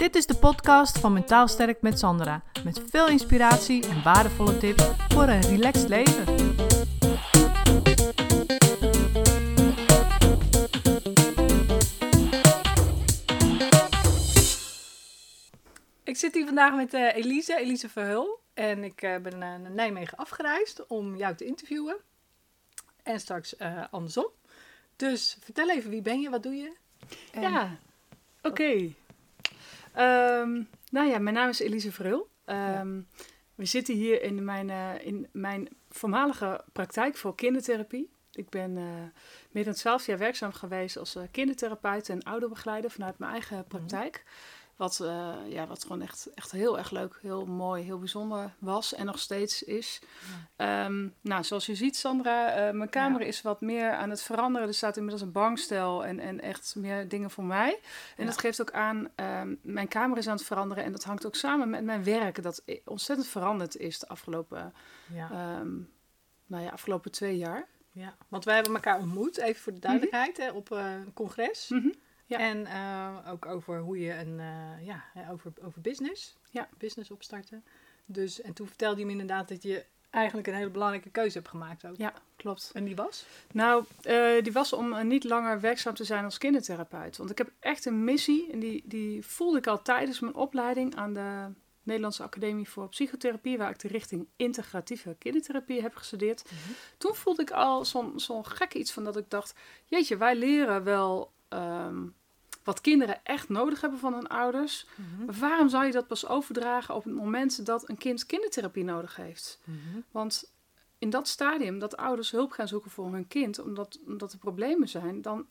Dit is de podcast van Mentaal Sterk met Sandra. Met veel inspiratie en waardevolle tips voor een relaxed leven. Ik zit hier vandaag met eh, Elise, Elise Verhul. En ik eh, ben eh, naar Nijmegen afgereisd om jou te interviewen. En straks eh, andersom. Dus vertel even, wie ben je, wat doe je? En- Ja, oké. Ehm, nou ja, mijn naam is Elise Vrul. Ehm, We zitten hier in mijn, eh, in mijn voormalige praktijk voor kindertherapie. Ik ben eh, meer dan twaalf jaar werkzaam geweest als eh, kindertherapeut en ouderbegeleider vanuit mijn eigen praktijk. Wat, eh, ja, wat gewoon echt, echt heel erg leuk, heel mooi, heel bijzonder was en nog steeds is. Ehm, nou, zoals je ziet, Sandra, eh, mijn kamer Ja. is wat meer aan het veranderen. Er staat inmiddels een bankstel en, en echt meer dingen voor mij. En Ja. dat geeft ook aan, ehm, mijn kamer is aan het veranderen. En dat hangt ook samen met mijn werk, dat ontzettend veranderd is de afgelopen, ehm, nou ja, afgelopen twee jaar. ja, want wij hebben elkaar ontmoet, even voor de duidelijkheid, hè, op eh, een congres. Mhm. Ja. En eh, ook over hoe je een, eh, ja, over, over business, Ja. business opstarten. Dus, en toen vertelde je me inderdaad dat je eigenlijk een hele belangrijke keuze hebt gemaakt ook. Ja, klopt. En die was? Nou, eh, die was om niet langer werkzaam te zijn als kindertherapeut. Want ik heb echt een missie, en die, die voelde ik al tijdens mijn opleiding aan de Nederlandse Academie voor Psychotherapie, waar ik de richting integratieve kindertherapie heb gestudeerd. Toen voelde ik al zo'n zo'n gekke iets van dat ik dacht, jeetje, wij leren wel ehm, wat kinderen echt nodig hebben van hun ouders. Maar waarom zou je dat pas overdragen op het moment dat een kind kindertherapie nodig heeft? Want in dat stadium dat ouders hulp gaan zoeken voor hun kind, omdat, omdat er problemen zijn, dan.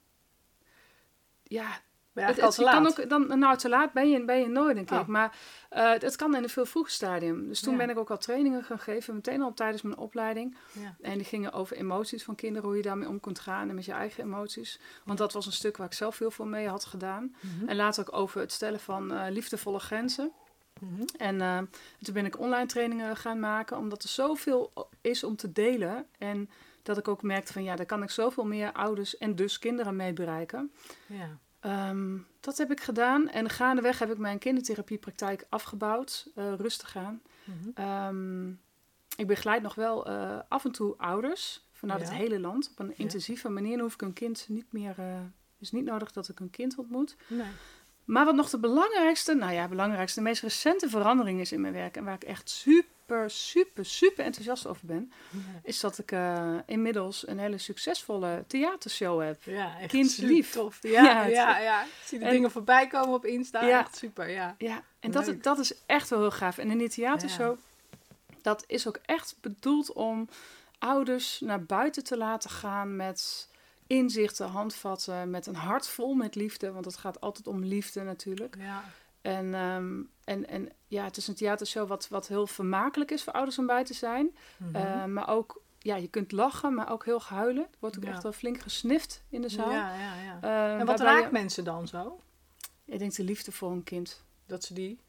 Ja, Ben het, al te kan laat? ook, dan, nou, te laat ben je, ben je nooit, denk ik. Oh. Maar eh, het, het kan in een veel vroeger stadium. Dus toen Ja. ben ik ook al trainingen gaan geven, meteen al tijdens mijn opleiding. Ja. En die gingen over emoties van kinderen, hoe je daarmee om kunt gaan en met je eigen emoties. Want dat was een stuk waar ik zelf heel veel mee had gedaan. Mhm. En later ook over het stellen van eh, liefdevolle grenzen. Mhm. En eh, toen ben ik online trainingen gaan maken, omdat er zoveel is om te delen. En dat ik ook merkte van ja, daar kan ik zoveel meer ouders en dus kinderen mee bereiken. Ja. Ehm, dat heb ik gedaan. En gaandeweg heb ik mijn kindertherapiepraktijk afgebouwd, eh, rustig aan. Mhm. Ehm, ik begeleid nog wel eh, af en toe ouders vanuit Ja. het hele land op een intensieve manier. Dan hoef ik een kind niet meer. eh is niet nodig dat ik een kind ontmoet. Nee. Maar wat nog de belangrijkste, nou ja, belangrijkste, de meest recente verandering is in mijn werk en waar ik echt super, super, super enthousiast over ben, is dat ik eh, inmiddels een hele succesvolle theatershow heb. Ja, echt super tof. Ja, Ja, ja, ja. Ik zie de en- dingen voorbij komen op Insta. Ja. Echt super, ja. Ja, en dat, dat is echt wel heel gaaf. En in die theatershow, dat is ook echt bedoeld om ouders naar buiten te laten gaan met inzichten, handvatten, met een hart vol met liefde, want het gaat altijd om liefde natuurlijk. Ja. En, ehm, en, en ja, het is een theatershow wat, wat heel vermakelijk is voor ouders om bij te zijn. Mhm. Eh, maar ook, ja, je kunt lachen, maar ook heel huilen. Er wordt ook Ja. echt wel flink gesnift in de zaal. Ja, ja, ja. Eh, En wat raakt je- mensen dan zo? Ik denk de liefde voor een kind. Dat ze die...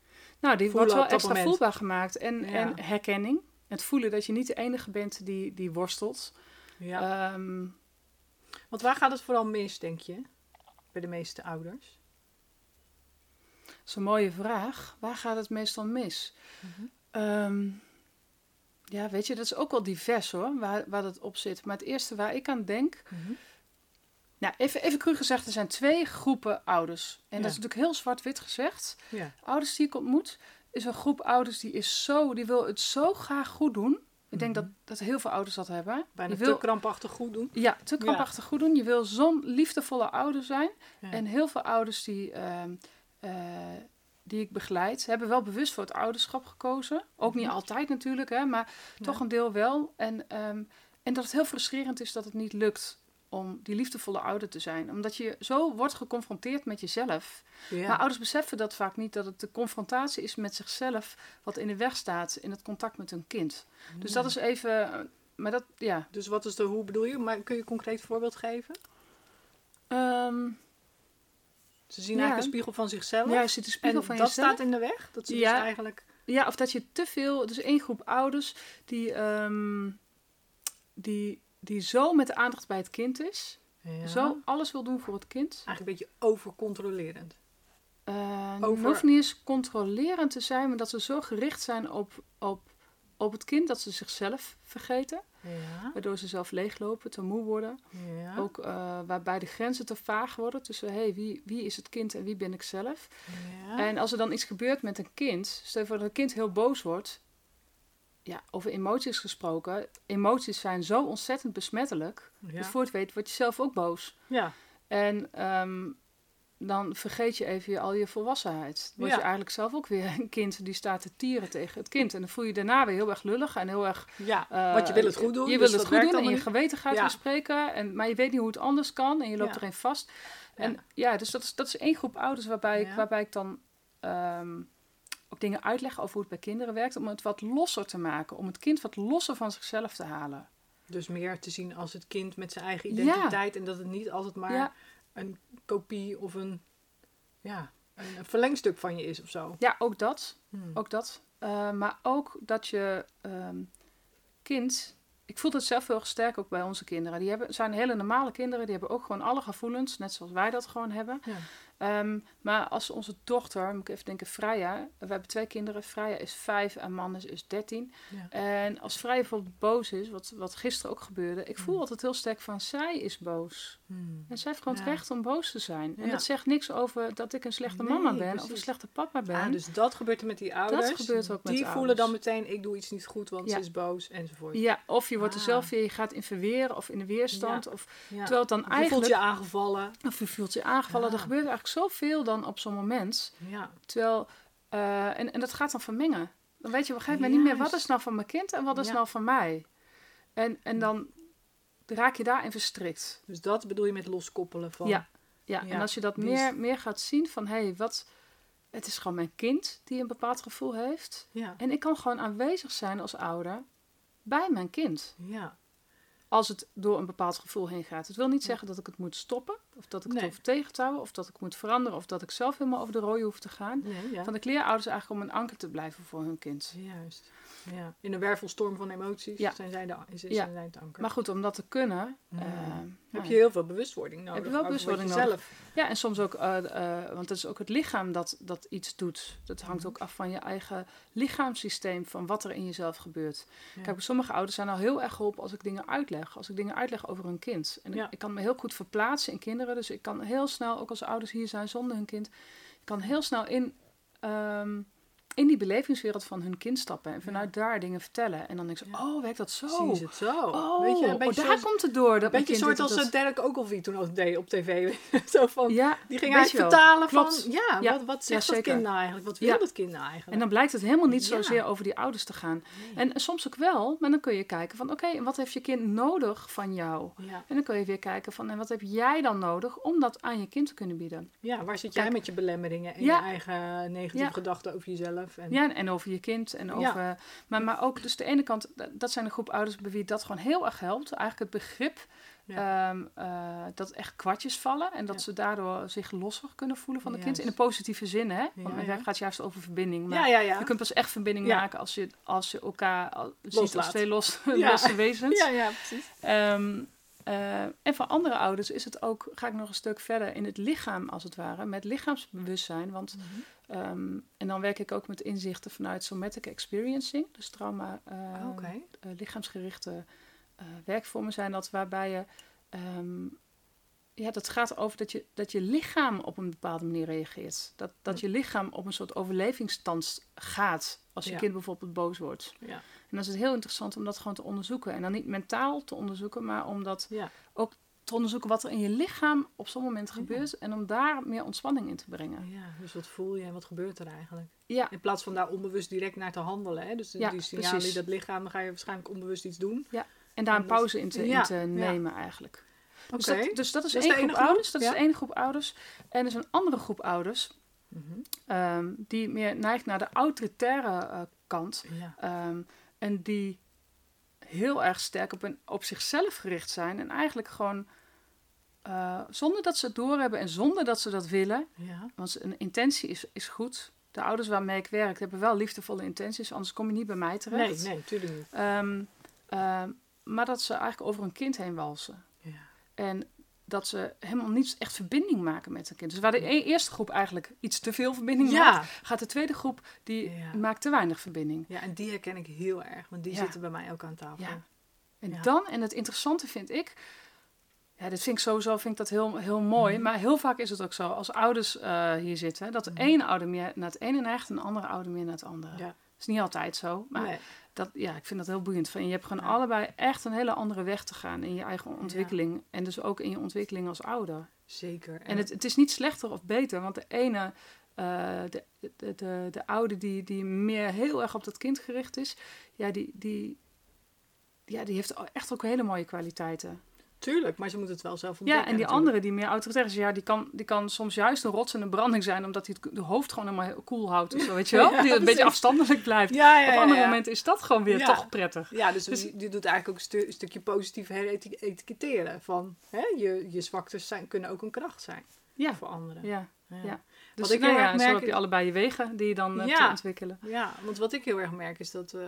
Nou, die wordt wel extra moment. voelbaar gemaakt. En, Ja. en herkenning. Het voelen dat je niet de enige bent die, die worstelt. Ja. Ehm, Want waar gaat het vooral mis, denk je? Bij de meeste ouders? Dat is een mooie vraag. Waar gaat het meestal mis? Mhm. Ehm, ja, weet je, dat is ook wel divers hoor, waar, waar dat op zit. Maar het eerste waar ik aan denk... Nou, even, even cru gezegd, er zijn twee groepen ouders. En Ja. dat is natuurlijk heel zwart-wit gezegd. Ja. Ouders die ik ontmoet, is een groep ouders die is zo... Die wil het zo graag goed doen. Ik denk Mhm. dat, dat heel veel ouders dat hebben. Bijna wil- te krampachtig goed doen. Ja, te krampachtig goed doen. Je wil zo'n liefdevolle ouder zijn. En heel veel ouders die, ehm, eh, die ik begeleid, hebben wel bewust voor het ouderschap gekozen. Ook niet Mhm. altijd natuurlijk, hè, maar toch een deel wel. En, ehm, en dat het heel frustrerend is dat het niet lukt om die liefdevolle ouder te zijn. Omdat je zo wordt geconfronteerd met jezelf. Ja. Maar ouders beseffen dat vaak niet, dat het de confrontatie is met zichzelf wat in de weg staat in het contact met hun kind. Dus dat is even, eh, maar dat, ja. Dus wat is de, hoe bedoel je? Maar kun je een concreet voorbeeld geven? Ehm, Ze zien Ja. eigenlijk een spiegel van zichzelf. ja, je ziet de spiegel en van dat jezelf. staat in de weg? Dat ze Ja. dus eigenlijk... Ja, of dat je te veel. Dus één groep ouders die, ehm, die, die zo met de aandacht bij het kind is. Ja. Zo alles wil doen voor het kind. Eigenlijk een beetje overcontrolerend. Uh, Over- hoeft niet eens controlerend te zijn, maar dat ze zo gericht zijn op, op, op het kind dat ze zichzelf vergeten. Ja. Waardoor ze zelf leeglopen, te moe worden. Ja. Ook eh, waarbij de grenzen te vaag worden tussen hey, wie, wie is het kind en wie ben ik zelf. ja. En als er dan iets gebeurt met een kind, stel je voor dat een kind heel boos wordt. Ja, over emoties gesproken. Emoties zijn zo ontzettend besmettelijk. Dus voor het weet word je zelf ook boos. ja. En ehm, dan vergeet je even je, al je volwassenheid. Dan Ja. je eigenlijk zelf ook weer een kind die staat te tieren tegen het kind. En dan voel je je daarna weer heel erg lullig en heel erg... ja. eh, Want je wil het goed doen. Je dus wil het goed doen en je geweten gaat Ja. spreken. En, maar je weet niet hoe het anders kan en je loopt Ja. erin vast. En Ja. dus dat is, dat is één groep ouders waarbij, ik, waarbij ik dan ehm, ook dingen uitleg over hoe het bij kinderen werkt. Om het wat losser te maken. Om het kind wat losser van zichzelf te halen. Dus meer te zien als het kind met zijn eigen Ja. identiteit. En dat het niet altijd maar Ja. Een kopie of een, ja, een, een verlengstuk van je is of zo. Ja, ook dat. Hmm. Ook dat. Eh, maar ook dat je ehm, kind. Ik voel het zelf heel erg sterk ook bij onze kinderen. Die hebben, zijn hele normale kinderen. Die hebben ook gewoon alle gevoelens. Net zoals wij dat gewoon hebben. Ja. Ehm, maar als onze dochter, moet ik even denken, Freya. We hebben twee kinderen. Freya is vijf en Mannes is dertien. Ja. En als Freya bijvoorbeeld boos is, wat, wat gisteren ook gebeurde. Ik voel Mm. altijd heel sterk van, zij is boos. Hmm. En zij heeft gewoon het recht om boos te zijn. En dat zegt niks over dat ik een slechte Nee, mama ben of een slechte papa ben. Ah, dus dat gebeurt er met die ouders. gebeurt ook met Die voelen dan meteen, ik doe iets niet goed, want ze is boos enzovoort. Ja, of je wordt er Ah. zelf weer, je gaat in verweren of in de weerstand. Of. Terwijl het dan Of je voelt eigenlijk... je aangevallen. Of je voelt je aangevallen. Er gebeurt eigenlijk zoveel dan op zo'n moment. Ja. Terwijl, eh, en, en dat gaat dan vermengen. Dan weet je op een gegeven moment niet meer wat is nou van mijn kind en wat is Ja. nou van mij. En, en dan raak je daarin verstrikt. Dus dat bedoel je met loskoppelen van... Ja. Ja, Ja, en als je dat is- meer, meer gaat zien van, hé, hey, wat... Het is gewoon mijn kind die een bepaald gevoel heeft. Ja. En ik kan gewoon aanwezig zijn als ouder bij mijn kind. ja. Als het door een bepaald gevoel heen gaat. Het wil niet zeggen dat ik het moet stoppen, of dat ik Nee. het hoef tegen te houden, of dat ik moet veranderen, of dat ik zelf helemaal over de rode hoef te gaan. Nee, ja. Van ik leer ouders eigenlijk om een anker te blijven voor hun kind. Juist. Ja. In een wervelstorm van emoties Ja. zijn zij de, Ja. zijn zij het anker. Maar goed, om dat te kunnen. Ja. eh, heb nou, je heel veel bewustwording nodig. Heb je wel bewustwording nodig. zelf. Ja, en soms ook, eh, eh, want het is ook het lichaam dat, dat iets doet. Dat hangt Mhm. ook af van je eigen lichaamssysteem, van wat er in jezelf gebeurt. Kijk, sommige ouders zijn al heel erg geholpen als ik dingen uitleg. Als ik dingen uitleg over hun kind. En ik kan me heel goed verplaatsen in kinderen. Dus ik kan heel snel, ook als ouders hier zijn zonder hun kind, ik kan heel snel in, ehm, in die belevingswereld van hun kind stappen. En vanuit daar dingen vertellen. En dan denk Ja. oh, werkt dat zo? Zien ze het zo. Oh, Weet je, een oh, daar komt het door. Dat Een beetje soort als dat- Derek Ogilvie toen ook deed op tv. Zo van, Ja, die ging wel. vertalen Klopt. van, ja, wat, wat zegt dat kind nou eigenlijk? Wat wil dat kind nou eigenlijk? En dan blijkt het helemaal niet zozeer over die ouders te gaan. En soms ook wel, maar dan kun je kijken van oké, en wat heeft je kind nodig van jou? En dan kun je weer kijken van en wat heb jij dan nodig om dat aan je kind te kunnen bieden? ja, waar zit jij Kijk. met je belemmeringen en je eigen negatieve gedachten over jezelf? En, Ja, en over je kind en over. Maar, maar ook, dus de ene kant, dat- zijn een groep ouders bij wie dat gewoon heel erg helpt. Eigenlijk het begrip ehm, eh, dat echt kwartjes vallen en dat Ja. ze daardoor zich losser kunnen voelen van de kind. In een positieve zin, hè? Want mijn werk gaat juist over verbinding. Maar ja, ja, ja. je kunt pas echt verbinding maken als je, als je elkaar al- ziet als twee los, losse wezens. Ja, ja, precies. Ehm, eh, en voor andere ouders is het ook, ga ik nog een stuk verder in het lichaam als het ware, met lichaamsbewustzijn. Want, ehm, en dan werk ik ook met inzichten vanuit somatic experiencing, dus trauma, eh, Ah, Oké. eh, lichaamsgerichte eh, werkvormen zijn dat waarbij je, ehm, ja, dat gaat over dat je, dat je lichaam op een bepaalde manier reageert. Dat, dat je lichaam op een soort overlevingsstand gaat als je Ja. kind bijvoorbeeld boos wordt. Ja. En dan is het heel interessant om dat gewoon te onderzoeken. En dan niet mentaal te onderzoeken, maar om dat Ja. Te onderzoeken wat er in je lichaam op zo'n moment Ja. gebeurt. En om daar meer ontspanning in te brengen. ja, dus wat voel je en wat gebeurt er eigenlijk? Ja, In plaats van daar onbewust direct naar te handelen. Hè? Dus Ja, die signalen precies. die dat lichaam, dan ga je waarschijnlijk onbewust iets doen. en daar een dat- pauze in te, Ja, in te ja. nemen eigenlijk. Oké. Dus, dat, dus dat is Dat één groep ouders. Dat Ja. is de ene groep ouders. En er is een andere groep ouders Mhm. ehm, die meer neigt naar de autoritaire eh, kant. Ja. Ehm, en die heel erg sterk op, een, op zichzelf gericht zijn. En eigenlijk gewoon eh, zonder dat ze het doorhebben en zonder dat ze dat willen. Ja. Want een intentie is, is goed. De ouders waarmee ik werk hebben wel liefdevolle intenties, anders kom je niet bij mij Nee, terecht. nee, natuurlijk niet. Ehm, ehm, maar dat ze eigenlijk over een kind heen walsen. Ja. En dat ze helemaal niet echt verbinding maken met een kind. Dus waar de e- eerste groep eigenlijk iets te veel verbinding Ja. maakt, gaat de tweede groep die Ja. maakt te weinig verbinding. Ja, en die herken ik heel erg, want die zitten bij mij ook aan tafel. Ja. En dan, en het interessante vind ik, ja, dit vind ik sowieso vind ik dat heel, heel mooi, Mhm. maar heel vaak is het ook zo, als ouders eh, hier zitten, dat de Mhm. ene ouder meer naar het ene neigt en de andere ouder meer naar het andere. Ja. Dat is niet altijd zo, maar Nee. dat, ja, ik vind dat heel boeiend. Van, je hebt gewoon Ja. allebei echt een hele andere weg te gaan in je eigen ontwikkeling. En dus ook in je ontwikkeling als ouder. Zeker. En het, het is niet slechter of beter, want de ene, eh, de, de, de, de oude die, die meer heel erg op dat kind gericht is, ja, die, die, ja, die heeft echt ook hele mooie kwaliteiten. Tuurlijk, maar ze moeten het wel zelf Ja, ontdekken. en die natuurlijk. andere die meer autoritair is, ja, die kan, die kan soms juist een rots en een branding zijn, omdat hij het de hoofd gewoon helemaal cool houdt. of zo, weet je wel? Ja, die een beetje afstandelijk blijft. Ja, ja, ja. Op andere ja. momenten is dat gewoon weer Ja. toch prettig. Ja, dus, Dus- die, die doet eigenlijk ook een, stu- een stukje positief heretiketteren. Van hè, je, je zwaktes zijn, kunnen ook een kracht zijn Ja, voor anderen. ja. Ja. ja. Dus Wat ik nou heel ja, erg zo merk heb je allebei je wegen die je dan hebt Ja. te ontwikkelen. Ja, want wat ik heel erg merk is dat eh,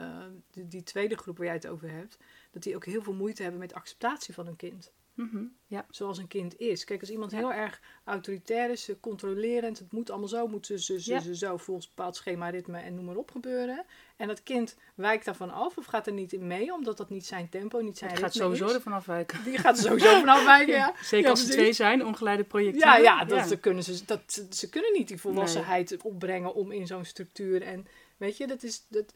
die, die tweede groep waar jij het over hebt, dat die ook heel veel moeite hebben met acceptatie van een kind. Mhm, Ja, Zoals een kind is. Kijk, als iemand Ja. heel erg autoritair is, eh, controlerend, het moet allemaal zo, moet ze, ze, ze, Ja. ze zo, volgens een bepaald schema, ritme en noem maar op gebeuren. En dat kind wijkt daarvan af of gaat er niet in mee, omdat dat niet zijn tempo, niet zijn het gaat sowieso ervan afwijken. Die gaat er sowieso vanaf wijken, ja. Zeker als precies. twee zijn, ongeleide projecten. Ja, ja, dat, dat kunnen ze, dat, ze kunnen niet die volwassenheid opbrengen om in zo'n structuur. En weet je, dat is. Dat,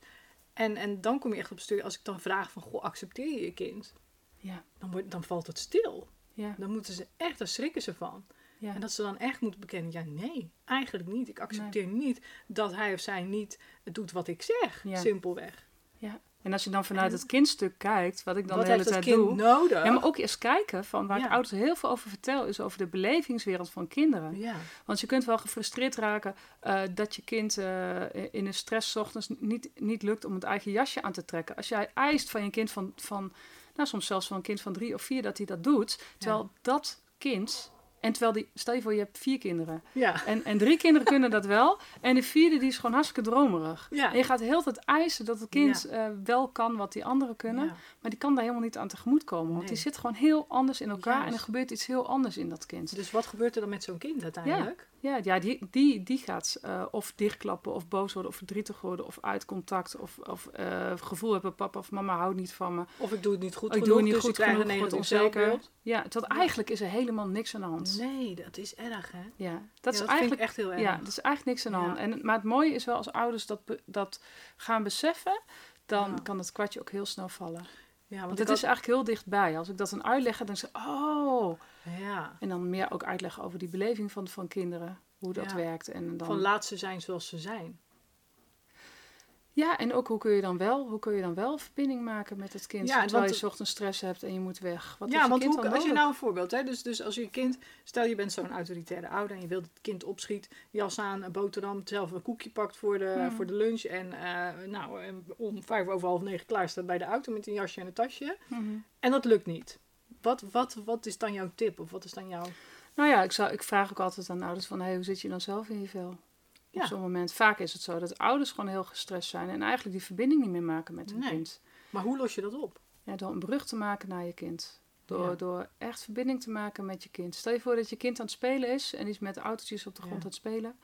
en, en dan kom je echt op stuk, als ik dan vraag van, goh, accepteer je je kind? Ja, Dan, wordt, dan valt het stil. ja, Dan moeten ze echt, daar schrikken ze van. ja. En dat ze dan echt moeten bekennen, ja, nee, eigenlijk niet. Ik accepteer niet dat hij of zij niet doet wat ik zeg, Ja. simpelweg. ja. En als je dan vanuit En- het kindstuk kijkt, wat ik dan wat de hele tijd doe. nodig? Ja, maar ook eens kijken van waar Ja. ik ouders heel veel over vertel, is over de belevingswereld van kinderen. Ja, Want je kunt wel gefrustreerd raken eh, dat je kind eh, in een stress 's ochtends niet, niet lukt om het eigen jasje aan te trekken. Als jij eist van je kind van, van nou soms zelfs van een kind van drie of vier dat hij dat doet, terwijl dat kind, en terwijl die, stel je voor je hebt vier kinderen, ja, en, en drie kinderen kunnen dat wel. En de vierde die is gewoon hartstikke dromerig. Ja. En je gaat heel tijd eisen dat het kind eh, wel kan wat die anderen kunnen. Maar die kan daar helemaal niet aan tegemoet komen. Want Nee. die zit gewoon heel anders in elkaar. En er gebeurt iets heel anders in dat kind. Dus wat gebeurt er dan met zo'n kind uiteindelijk? Ja, ja die, die, die gaat eh, of dichtklappen, of boos worden, of verdrietig worden, of uit contact, of, of eh, gevoel hebben: papa of mama houdt niet van me. Of ik doe het niet goed Oh, ik genoeg, doe het niet dus goed ik genoeg, word negatief onzeker. Ja, terwijl Ja. eigenlijk is er helemaal niks aan de hand. Nee, dat is erg, hè? Ja, dat Ja, is eigenlijk ik echt heel erg. Ja, er is eigenlijk niks aan de hand. En, maar het mooie is wel als ouders dat, dat gaan beseffen, dan kan het kwartje ook heel snel vallen. ja, Want want het ik is eigenlijk heel dichtbij. Als ik dat dan uitleg, dan zeg ik, oh. Ja, En dan meer ook uitleggen over die beleving van, van kinderen, hoe dat Ja. werkt. En dan, van laat ze zijn zoals ze zijn. ja, en ook hoe kun je dan wel, hoe kun je dan wel verbinding maken met het kind, Ja, terwijl want- je ochtends stress hebt en je moet weg. Wat ja, je want kind hoe, als je nou een voorbeeld, hè, dus, dus als je kind, stel je bent zo'n autoritaire ouder en je wilt het kind opschiet, jas aan, een boterham, zelf een koekje pakt voor de, Hmm. voor de lunch en eh, nou, om vijf over half negen klaar staat bij de auto met een jasje en een tasje. Mhm. En dat lukt niet. Wat, wat, wat is dan jouw tip of wat is dan jouw... Nou ja, ik, zou, ik vraag ook altijd aan ouders van, hey, hoe zit je dan zelf in je vel? Ja. Op zo'n moment. Vaak is het zo dat ouders gewoon heel gestrest zijn en eigenlijk die verbinding niet meer maken met hun Nee. kind. Maar hoe los je dat op? Ja, door een brug te maken naar je kind. Door, Ja. door echt verbinding te maken met je kind. Stel je voor dat je kind aan het spelen is en die is met autootjes op de grond Ja. aan het spelen.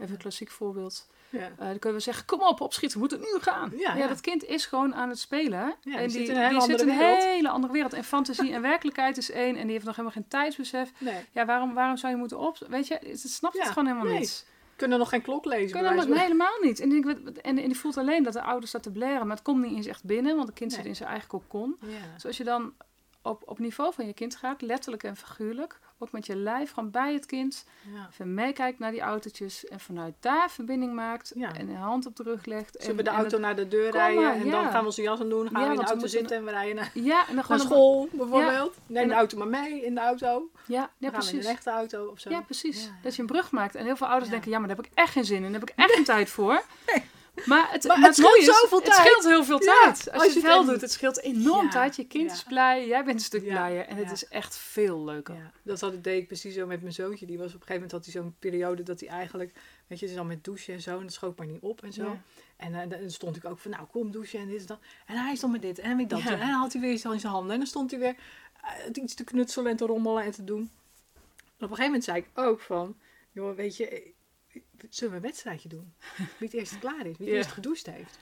Even een klassiek voorbeeld. Ja. Eh, dan kunnen we zeggen, kom op, opschieten, we moeten nu gaan. Ja, Ja, ja. dat kind is gewoon aan het spelen. die en zit die, in een hele die zit andere in een wereld. hele andere wereld. En fantasie en werkelijkheid is één. En die heeft nog helemaal geen tijdsbesef. Nee. Ja, waarom, waarom zou je moeten op... Weet je, het snapt Ja, het gewoon helemaal nee. niet. Kunnen nog geen klok lezen. Kunnen helemaal niet. En, ik, weet- en, en die voelt alleen dat de ouder staat te blaren. Maar het komt niet eens echt binnen. Want het kind zit in zijn eigen kokon. Ja. Dus als je dan op, op niveau van je kind gaat, letterlijk en figuurlijk, ook met je lijf, gewoon bij het kind, Ja. even meekijkt naar die autootjes en vanuit daar verbinding maakt Ja. en een hand op de rug legt. Zullen we de auto naar de deur rijden maar, en ja. dan gaan we onze jas aan doen, gaan we in de auto zitten en we rijden naar, ja, en dan naar school bijvoorbeeld. Neem de auto maar mee in de auto. Ja, in precies. een echte auto of zo. Ja, precies. Dat je een brug maakt. En heel veel ouders denken, ja, maar daar heb ik echt geen zin in. Daar heb ik echt geen tijd voor. Maar het, Maar het mooie scheelt is, zoveel Het tijd. scheelt heel veel Ja, tijd. Als, je het wel doet, het scheelt enorm Ja, tijd. Je kind is blij, jij bent een stuk blijer. En het is echt veel leuker. Dat had, deed ik precies zo met mijn zoontje. Die was op een gegeven moment had hij zo'n periode dat hij eigenlijk, weet je, dan met douchen en zo. En dat schoot maar niet op en zo. En eh, dan stond ik ook van, nou kom douchen en dit en dat. En hij stond met dit en met dat. En dan had hij weer iets in zijn handen. En dan stond hij weer het iets te knutselen en te rommelen en te doen. En op een gegeven moment zei ik ook van, joh, weet je, eh, zullen we een wedstrijdje doen? Wie het eerst klaar is, wie het Ja. eerst gedoucht heeft.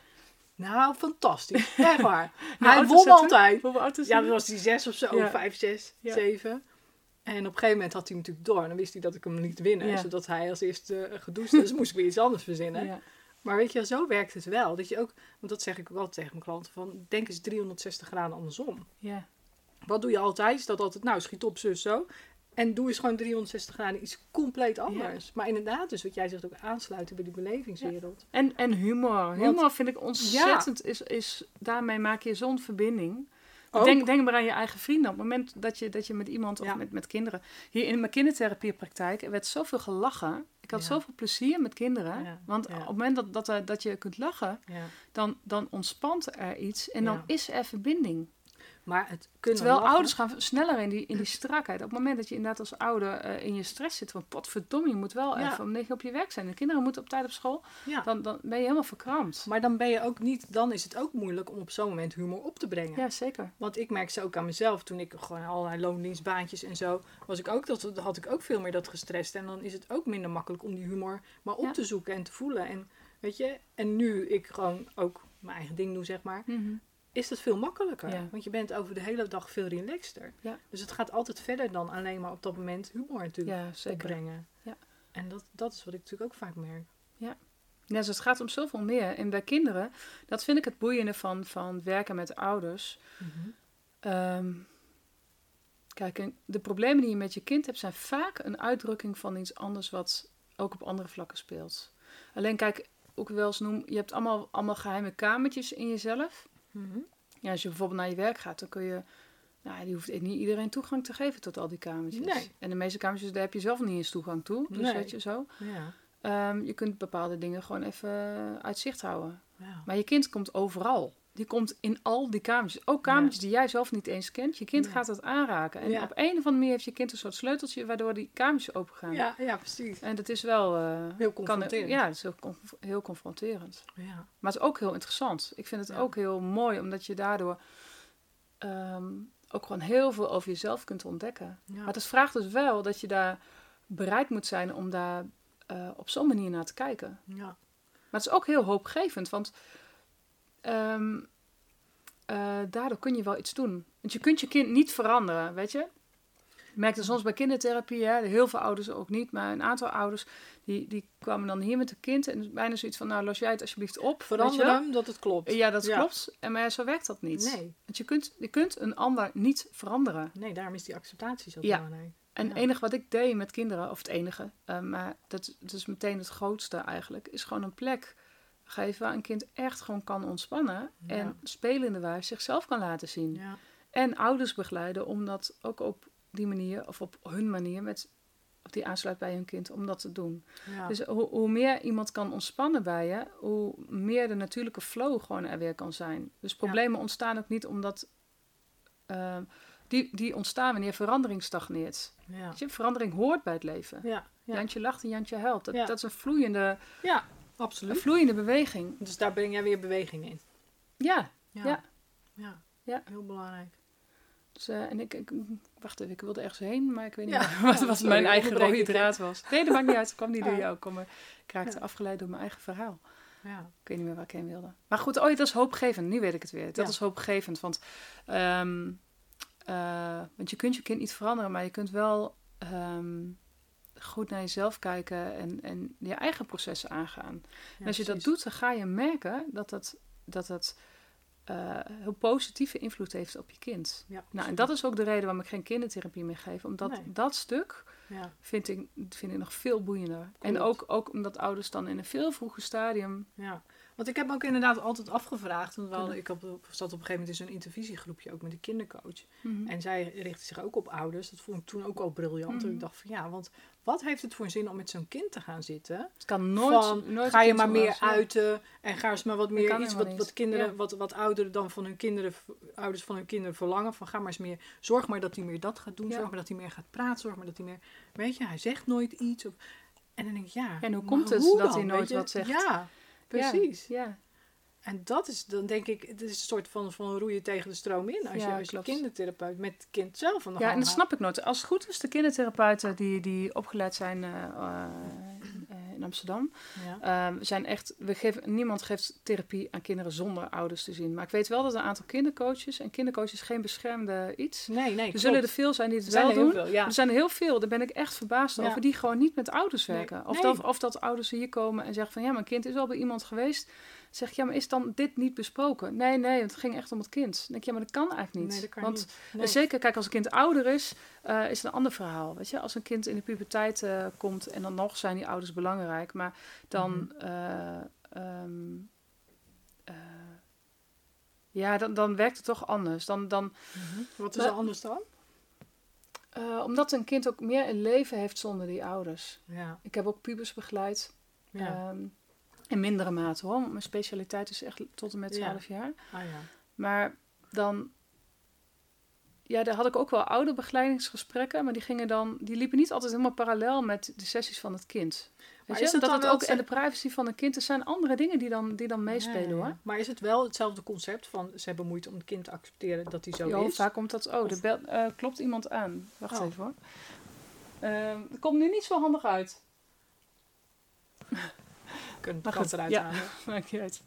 Nou, fantastisch. Echt waar. Nou, hij won dat altijd. Ja, dan was hij zes of zo, Ja. vijf, zes, Ja. zeven. En op een gegeven moment had hij hem natuurlijk door. En dan wist hij dat ik hem liet winnen. Zodat hij als eerste eh, gedoucht is. Dus moest ik weer iets anders verzinnen. Maar weet je, zo werkt het wel. Dat je ook, want dat zeg ik ook altijd tegen mijn klanten. Van, denk eens 360 graden andersom. Ja. Wat doe je altijd? Is dat altijd, nou schiet op, zus, zo. En doe eens gewoon 360 graden iets compleet anders. Maar inderdaad, dus wat jij zegt, ook aansluiten bij die belevingswereld. En, en humor. Humor vind ik ontzettend. Is, is, daarmee maak je zo'n verbinding. Ook. Denk, denk maar aan je eigen vrienden. Op het moment dat je, dat je met iemand of met, met kinderen... Hier in mijn kindertherapiepraktijk er werd zoveel gelachen. Ik had zoveel plezier met kinderen. Want op het moment dat, dat, dat je kunt lachen, dan, dan ontspant er iets. En dan is er verbinding. Maar het kunnen Terwijl lachen- ouders gaan sneller in die, in die strakheid. Op het moment dat je inderdaad als ouder eh, in je stress zit... van potverdomme, je moet wel Ja. even om negen op je werk zijn. De kinderen moeten op tijd op school. Ja. Dan, dan ben je helemaal verkrampt. Maar dan ben je ook niet, dan is het ook moeilijk om op zo'n moment humor op te brengen. Ja, zeker. Want ik merk ze ook aan mezelf. Toen ik gewoon allerlei loondienstbaantjes en zo, was ik ook dat, had ik ook veel meer dat gestrest. En dan is het ook minder makkelijk om die humor maar op Ja. te zoeken en te voelen. En weet je, en nu ik gewoon ook mijn eigen ding doe, zeg maar, is dat veel makkelijker. Ja. Want je bent over de hele dag veel relaxter. Ja. Dus het gaat altijd verder dan alleen maar op dat moment humor natuurlijk Ja, zeker. opbrengen. Ja. En dat, dat is wat ik natuurlijk ook vaak merk. Ja, dus het gaat om zoveel meer. En bij kinderen, dat vind ik het boeiende van, van werken met ouders. Ehm, kijk, de problemen die je met je kind hebt, zijn vaak een uitdrukking van iets anders wat ook op andere vlakken speelt. Alleen kijk, ook wel eens noem, je hebt allemaal, allemaal geheime kamertjes in jezelf. Mhm. Ja, als je bijvoorbeeld naar je werk gaat, dan kun je. Nou, die hoeft niet iedereen toegang te geven tot al die kamertjes. Nee. En de meeste kamertjes, daar heb je zelf niet eens toegang toe. Dus Nee. weet je zo. Ja. Ehm, je kunt bepaalde dingen gewoon even uit zicht houden. Ja. Maar je kind komt overal. Die komt in al die kamertjes. Ook kamertjes die jij zelf niet eens kent. Je kind gaat het aanraken. En Ja. op een of andere manier heeft je kind een soort sleuteltje waardoor die kamertjes open gaan. Ja, ja, precies. En dat is wel... eh, Heel kan, confronterend. ja, het is heel, conf- heel confronterend. Ja. Maar het is ook heel interessant. Ik vind het ook heel mooi, omdat je daardoor ehm, ook gewoon heel veel over jezelf kunt ontdekken. Maar het vraagt dus wel dat je daar bereid moet zijn om daar eh, op zo'n manier naar te kijken. ja. Maar het is ook heel hoopgevend, want ehm, eh, daardoor kun je wel iets doen. Want je kunt je kind niet veranderen, weet je? Ik merkte soms bij kindertherapie, hè, heel veel ouders ook niet, maar een aantal ouders die, die kwamen dan hier met een kind en bijna zoiets van, nou los jij het alsjeblieft op. wel? Veranderen dat het klopt. Ja, dat Ja. klopt. En maar zo werkt dat niet. Nee. Want je kunt, je kunt een ander niet veranderen. Nee, daarom is die acceptatie zo Ja. belangrijk. En Ja. het enige wat ik deed met kinderen, of het enige, eh, maar dat, dat is meteen het grootste eigenlijk, is gewoon een plek geven waar een kind echt gewoon kan ontspannen Ja. en spelende wijze zichzelf kan laten zien. Ja. En ouders begeleiden om dat ook op die manier, of op hun manier, met, of die aansluit bij hun kind, om dat te doen. Ja. Dus hoe, hoe meer iemand kan ontspannen bij je, hoe meer de natuurlijke flow gewoon er weer kan zijn. Dus problemen ontstaan ook niet omdat. ehm, die, die ontstaan wanneer verandering stagneert. ja. Weet je, verandering hoort bij het leven. Ja. Ja. Jantje lacht en Jantje helpt. Dat, dat is een vloeiende, ja, een absoluut. vloeiende beweging. Dus daar breng jij weer beweging in. Ja, Ja. Ja. Ja. Ja. Heel belangrijk. dus, eh, en ik, ik, wacht even, ik wilde ergens heen, maar ik weet niet Ja. meer wat, wat sorry, mijn eigen rode draad was. Nee, dat maakt niet uit. Ik kwam niet door jou. Ik, kom, ik raakte afgeleid door mijn eigen verhaal. Ja. Ik weet niet meer waar ik heen wilde. Maar goed, oh, dat is hoopgevend. Nu weet ik het weer. Dat Ja. is hoopgevend. Want, ehm, eh, want je kunt je kind niet veranderen, maar je kunt wel ehm, goed naar jezelf kijken en, en je eigen processen aangaan. En als je dat doet, dan ga je merken dat dat, dat, dat eh, heel positieve invloed heeft op je kind. Ja, Nou, en dat is ook de reden waarom ik geen kindertherapie meer geef. Omdat Nee. dat stuk Ja. vind ik, vind ik nog veel boeiender. En ook, ook omdat ouders dan in een veel vroeger stadium Ja, want ik heb me ook inderdaad altijd afgevraagd. Want ik had, zat op een gegeven moment in zo'n intervisiegroepje ook met een kindercoach. Mhm. En zij richtte zich ook op ouders. Dat vond ik toen ook al briljant. En Mhm. ik dacht van ja, want wat heeft het voor zin om met zo'n kind te gaan zitten? Het kan nooit, van, nooit ga je maar meer ja. uiten en ga eens maar wat meer iets wat, wat kinderen, Ja. wat, wat ouderen dan van hun kinderen, ouders van hun kinderen verlangen. Van ga maar eens meer, zorg maar dat hij meer dat gaat doen. Ja. Zorg maar dat hij meer gaat praten. Zorg maar dat hij meer, weet je, hij zegt nooit iets. Of, en dan denk ik ja. en hoe komt het hoe dat dan, hij nooit wat zegt? Ja, precies. Ja, En dat is dan denk ik, het is een soort van, van roeien tegen de stroom in. Als Ja, je als je klopt. kindertherapeut met het kind zelf aan de Ja, en dat snap ik nooit. Als het goed is, de kindertherapeuten die, die opgeleid zijn eh, eh, in Amsterdam, Ja. ehm, zijn echt, we geven, niemand geeft therapie aan kinderen zonder ouders te zien. Maar ik weet wel dat een aantal kindercoaches, en kindercoaches geen beschermde iets. Nee, nee, Er zullen er veel zijn die het wel doen. veel, ja. Er zijn er heel veel, daar ben ik echt verbaasd Ja. over, die gewoon niet met ouders Nee. werken. Of, dat, of dat ouders hier komen en zeggen van ja, mijn kind is al bij iemand geweest. Zeg ik, ja, maar is dan dit niet besproken? Nee, nee, het ging echt om het kind. Dan denk ik, ja, maar dat kan eigenlijk niet. Nee, dat kan Want niet. Nee. Zeker, kijk, als een kind ouder is, eh, is het een ander verhaal. Weet je? Als een kind in de puberteit eh, komt en dan nog zijn die ouders belangrijk. Maar dan, Mhm. eh, ehm, eh, ja, dan, dan werkt het toch anders. Dan, dan, Mhm. Wat is er anders dan? eh, omdat een kind ook meer een leven heeft zonder die ouders. Ja. Ik heb ook pubers begeleid. ja. ehm, in mindere mate hoor. Mijn specialiteit is echt tot en met Ja. 12 jaar. Ah, ja. Maar dan. Ja, daar had ik ook wel oude begeleidingsgesprekken, maar die gingen dan, die liepen niet altijd helemaal parallel met de sessies van het kind. Weet Maar je? is dat dat het ook het- en de privacy van een kind, er zijn andere dingen die dan, die dan meespelen Ja, hoor. Maar is het wel hetzelfde concept van ze hebben moeite om het kind te accepteren dat hij zo Jo, is? vaak komt dat. Oh, Of- er bel- eh, klopt iemand aan. Wacht Oh. even hoor. Ehm, het komt nu niet zo handig uit. Kunnen Maar goed, eruit ja. halen. Maakt niet uit.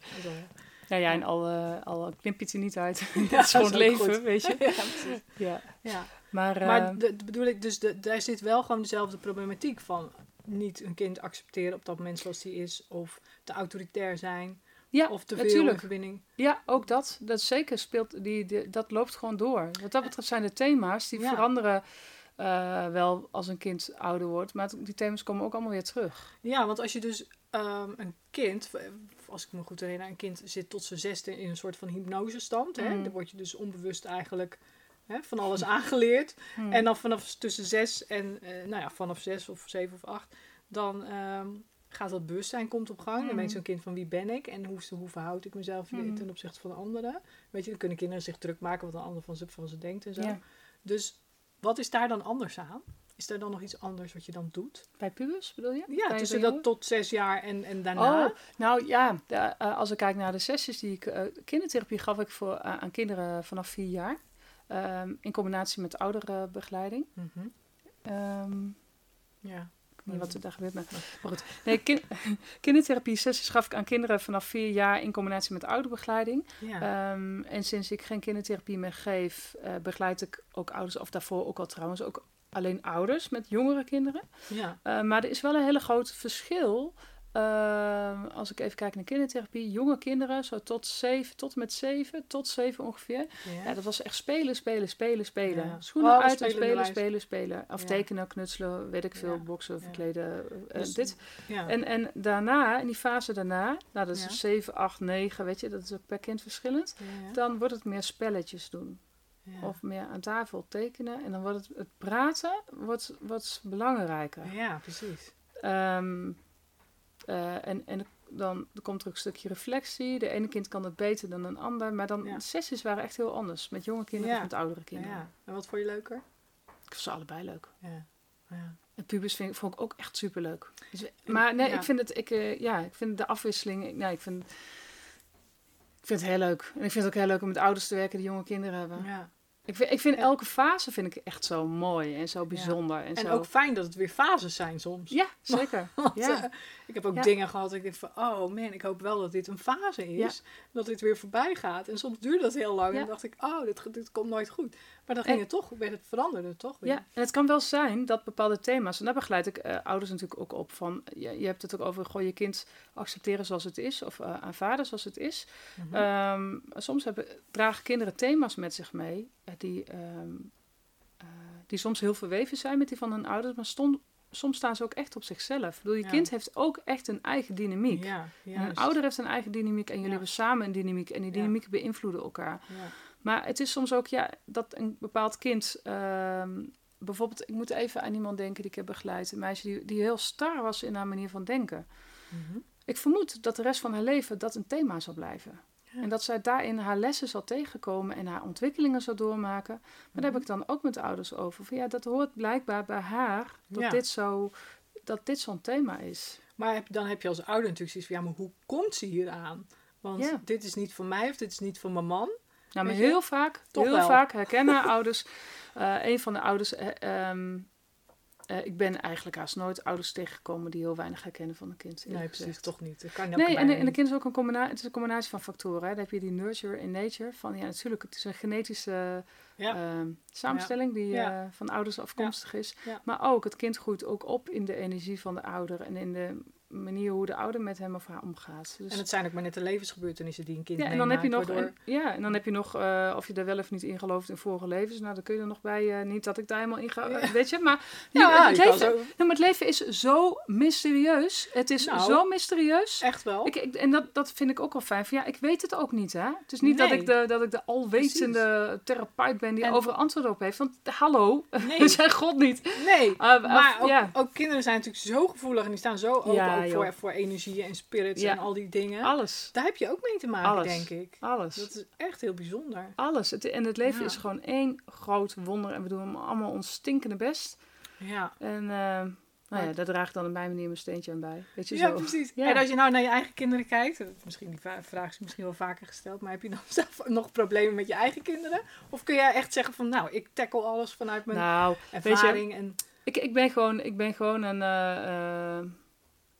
Ja, ja, en al, al knip je het er niet uit. Ja, dat is gewoon het leven, goed. weet je. ja. Ja. Ja. Maar, eh, Maar de, de bedoel ik, dus de, daar zit wel gewoon dezelfde problematiek van niet een kind accepteren op dat moment zoals hij is, of te autoritair zijn, ja, of te veel verbinding. Ja, ook dat. Dat zeker speelt, die, die, dat loopt gewoon door. Wat dat betreft zijn de thema's, die Ja. veranderen eh, wel als een kind ouder wordt. Maar die thema's komen ook allemaal weer terug. Ja, want als je dus ehm, een kind, als ik me goed herinner, een kind zit tot zijn zesde in een soort van hypnosestand. Hè? Mm. Dan word je dus onbewust eigenlijk hè, van alles aangeleerd. Hmm. En dan vanaf tussen zes en, eh, nou ja, vanaf zes of zeven of acht, dan ehm, gaat dat bewustzijn komt op gang. Dan Mhm. weet zo'n kind van wie ben ik en hoe, hoe verhoud ik mezelf Mhm. ten opzichte van de anderen. Weet je, dan kunnen kinderen zich druk maken wat een ander van ze, van ze denkt en zo. Ja. Dus wat is daar dan anders aan? Is er dan nog iets anders wat je dan doet? Bij pubers bedoel je? Ja, Bij- tussen dat tot zes jaar en, en daarna. Oh, nou ja, de- eh, als ik kijk naar de sessies die ik... eh, kindertherapie gaf ik voor, eh, aan kinderen vanaf vier jaar. Ehm, in combinatie met oudere begeleiding. Mhm. Ehm, Ja. Ik weet niet wat er daar gebeurt. Maar, maar goed. Nee, kin- kindertherapie sessies gaf ik aan kinderen vanaf vier jaar in combinatie met ouderbegeleiding. Ja. Ehm, en sinds ik geen kindertherapie meer geef, begeleid ik ook ouders, of daarvoor ook al trouwens, ook alleen ouders met jongere kinderen. ja. Eh, maar er is wel een hele groot verschil. ehm, als ik even kijk naar kindertherapie, jonge kinderen, zo tot zeven, tot en met zeven, tot zeven ongeveer. Ja. Ja, dat was echt spelen, spelen, spelen, spelen. Ja. Schoenen Oh, uit en spelen spelen, spelen, spelen. Of Ja. tekenen, knutselen, weet ik veel, boksen, verkleden, eh, Dus- dit. ja. En, en daarna, in die fase daarna, nou dat is 7, 8, 9, weet je, dat is ook per kind verschillend. Dan wordt het meer spelletjes doen. Ja. Of meer aan tafel tekenen. En dan wordt het, het praten wordt, wordt belangrijker. ja, precies. Ehm, eh, en en dan komt er ook een stukje reflectie. De ene kind kan het beter dan een ander. Maar dan Ja. sessies waren echt heel anders. Met jonge kinderen Ja. of met oudere kinderen. ja. En wat vond je leuker? Ik vond ze allebei leuk. Ja. Ja. En pubers vind ik, vond ik ook echt superleuk. Dus, maar nee, ik vind het, ik, eh, ja, ik vind de afwisseling, nee, ik vind, ik vind het heel leuk. En ik vind het ook heel leuk om met ouders te werken die jonge kinderen hebben. ja. Ik vind, ik vind Ja. elke fase vind ik echt zo mooi en zo bijzonder. En, En zo. ook fijn dat het weer fases zijn soms. Ja, zeker. Want, ja. eh, ik heb ook Ja. dingen gehad. dat Ik denk van, oh man, ik hoop wel dat dit een fase is. Dat dit weer voorbij gaat. En soms duurde dat heel lang. En Ja. dan dacht ik, oh, dit, dit komt nooit goed. Maar dan En- ging het toch, werd het veranderde toch weer. Ja, en het kan wel zijn dat bepaalde thema's, en daar begeleid ik eh, ouders natuurlijk ook op van, je, je hebt het ook over, goh, je kind accepteren zoals het is, of eh, aanvaarden zoals het is. Mhm. Ehm, soms hebben, dragen kinderen thema's met zich mee eh, die, ehm, eh, die soms heel verweven zijn met die van hun ouders, maar soms staan ze ook echt op zichzelf. Ik bedoel, je Ja. kind heeft ook echt een eigen dynamiek. ja, En een ouder heeft een eigen dynamiek en jullie Ja. hebben samen een dynamiek en die Ja. dynamieken beïnvloeden elkaar. Maar het is soms ook ja, dat een bepaald kind. ehm, bijvoorbeeld, ik moet even aan iemand denken die ik heb begeleid. Een meisje die, die heel star was in haar manier van denken. Mhm. Ik vermoed dat de rest van haar leven dat een thema zal blijven. Ja. En dat zij daarin haar lessen zal tegenkomen en haar ontwikkelingen zal doormaken. Maar daar heb Mhm. ik dan ook met de ouders over. Van ja, dat hoort blijkbaar bij haar dat Ja. dit zo dat dit zo'n thema is. Maar heb, dan heb je als ouder natuurlijk zoiets van, ja, maar hoe komt ze hier aan? Want Ja. dit is niet voor mij of dit is niet voor mijn man. Nou, maar heel vaak, Toch heel wel. vaak herkennen ouders. eh, een van de ouders. eh, ehm, eh, ik ben eigenlijk haast nooit ouders tegengekomen die heel weinig herkennen van een kind. Nee, gezegd. precies, toch niet. Dat kan Nee, en, en de kind is ook een combinatie, het is een combinatie van factoren. Hè. Dan heb je die nurture in nature. Van ja, natuurlijk, het is een genetische Ja. ehm, samenstelling die Ja. van ouders afkomstig is. Maar ook, het kind groeit ook op in de energie van de ouder en in de manier hoe de ouder met hem of haar omgaat. Dus, En het zijn ook maar net de levensgebeurtenissen die een kind ja, en dan heb je nog, meemaakt, waardoor- en, ja, en dan heb je nog eh, of je er wel of niet in gelooft in vorige levens. Nou, dan kun je er nog bij, eh, niet dat ik daar helemaal in ga, Ja. weet je. Maar, Ja, het, leven, nou, maar het leven is zo mysterieus. Het is Nou. zo mysterieus. echt wel. Ik, ik- en dat, dat vind ik ook wel fijn. Van, ja, ik weet het ook niet, hè. Het is niet dat, ik de, dat ik de alwetende therapeut ben die En- overal antwoord op heeft. Want hallo, Nee. we zijn God niet. Nee, Ah, maar ook, kinderen zijn natuurlijk zo gevoelig en die staan zo open ook joh. voor, voor energie en spirits Ja. en al die dingen. Alles. Daar heb je ook mee te maken, Alles. denk ik. Alles. Dat is echt heel bijzonder. Alles. Het, en het leven Ja. is gewoon één groot wonder. En we doen allemaal ons stinkende best. Ja, En eh, nou ja, daar draag ik dan op mijn manier mijn steentje aan bij. Weet je ja zo. precies. Ja. En als je nou naar je eigen kinderen kijkt, misschien die vraag is misschien wel vaker gesteld, maar heb je dan zelf nog problemen met je eigen kinderen? Of kun jij echt zeggen van, nou, ik tackle alles vanuit mijn Nou, je, ervaring en ik, ik, ben gewoon, ik ben gewoon een eh, eh,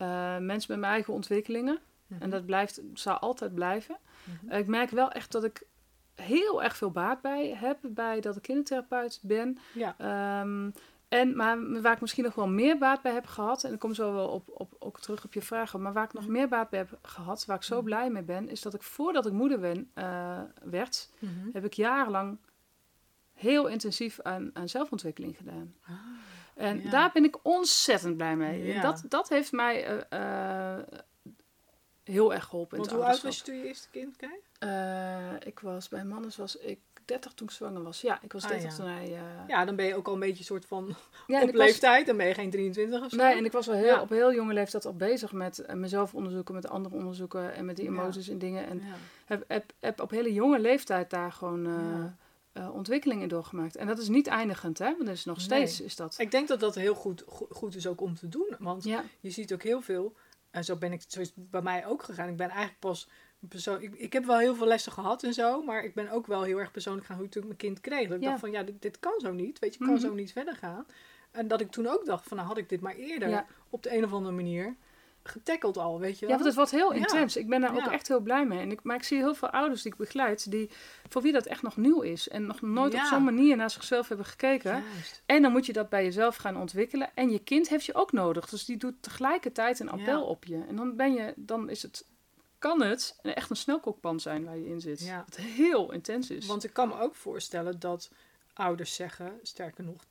eh, mens met mijn eigen ontwikkelingen. En dat blijft, zal altijd blijven. Mhm. Eh, Ik merk wel echt dat ik heel erg veel baat bij heb bij dat ik kindertherapeut ben. ja, Ehm, en, maar waar ik misschien nog wel meer baat bij heb gehad, en ik kom zo wel op, op, ook terug op je vragen, maar waar ik nog meer baat bij heb gehad, waar ik zo Mhm. blij mee ben, is dat ik voordat ik moeder ben, eh, werd, Mhm. heb ik jarenlang heel intensief aan, aan zelfontwikkeling gedaan. Ah, En Ja. daar ben ik ontzettend blij mee. Ja. Dat, dat heeft mij eh, eh, heel erg geholpen. in Want hoe oud was je toen je eerste kind kreeg? Eh, ik was bij mannen was ik 30 toen ik zwanger was. Ja, ik was Ah, 30 ja. toen hij. Ja, dan ben je ook al een beetje soort van ja, op was- leeftijd. Dan ben je geen 23 of zo. Nee, en ik was al heel, op heel jonge leeftijd al bezig met mezelf onderzoeken, met andere onderzoeken en met die emoties en dingen. En heb, heb op hele jonge leeftijd daar gewoon eh, ontwikkelingen doorgemaakt. En dat is niet eindigend, hè? Want dat is nog Nee. steeds is dat. Ik denk dat dat heel goed, go- goed is ook om te doen. Want Ja, je ziet ook heel veel, en zo ben ik, zo is het bij mij ook gegaan. Ik ben eigenlijk pas persoon. Ik, ik heb wel heel veel lessen gehad en zo, maar ik ben ook wel heel erg persoonlijk gaan hoe ik toen mijn kind kreeg. Dat ik Ja. dacht van ja, dit, dit kan zo niet. Weet je, kan Mhm. zo niet verder gaan. En dat ik toen ook dacht van nou had ik dit maar eerder Ja. op de een of andere manier getackeld al, weet je ja wel. want het wordt heel Ja. intens. Ik ben daar ook Ja. echt heel blij mee. En ik, maar ik zie heel veel ouders die ik begeleid, die, voor wie dat echt nog nieuw is. En nog nooit Ja. op zo'n manier naar zichzelf hebben gekeken. Juist. En dan moet je dat bij jezelf gaan ontwikkelen. En je kind heeft je ook nodig. Dus die doet tegelijkertijd een appel Ja. op je. En dan ben je, dan is het, kan het echt een snelkookpan zijn waar je in zit. Ja. Wat heel intens is. Want ik kan me ook voorstellen dat ouders zeggen, sterker nog,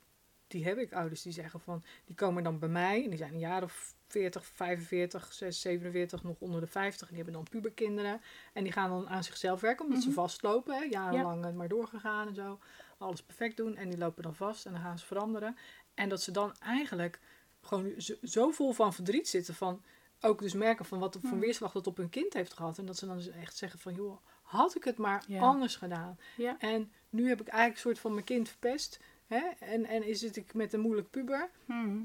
die heb ik ouders die zeggen van, die komen dan bij mij en die zijn een jaar of 40, 45, 6, 47, nog onder de 50 en die hebben dan puberkinderen en die gaan dan aan zichzelf werken omdat ze Mhm. vastlopen, hè, jarenlang het maar doorgegaan en zo, alles perfect doen en die lopen dan vast en dan gaan ze veranderen en dat ze dan eigenlijk gewoon zo, zo vol van verdriet zitten van ook dus merken van wat voor Mhm. weerslag dat op hun kind heeft gehad en dat ze dan dus echt zeggen van joh, had ik het maar Ja. anders gedaan. ja. En nu heb ik eigenlijk een soort van mijn kind verpest. Hè? En, en zit ik met een moeilijk puber. Mhm.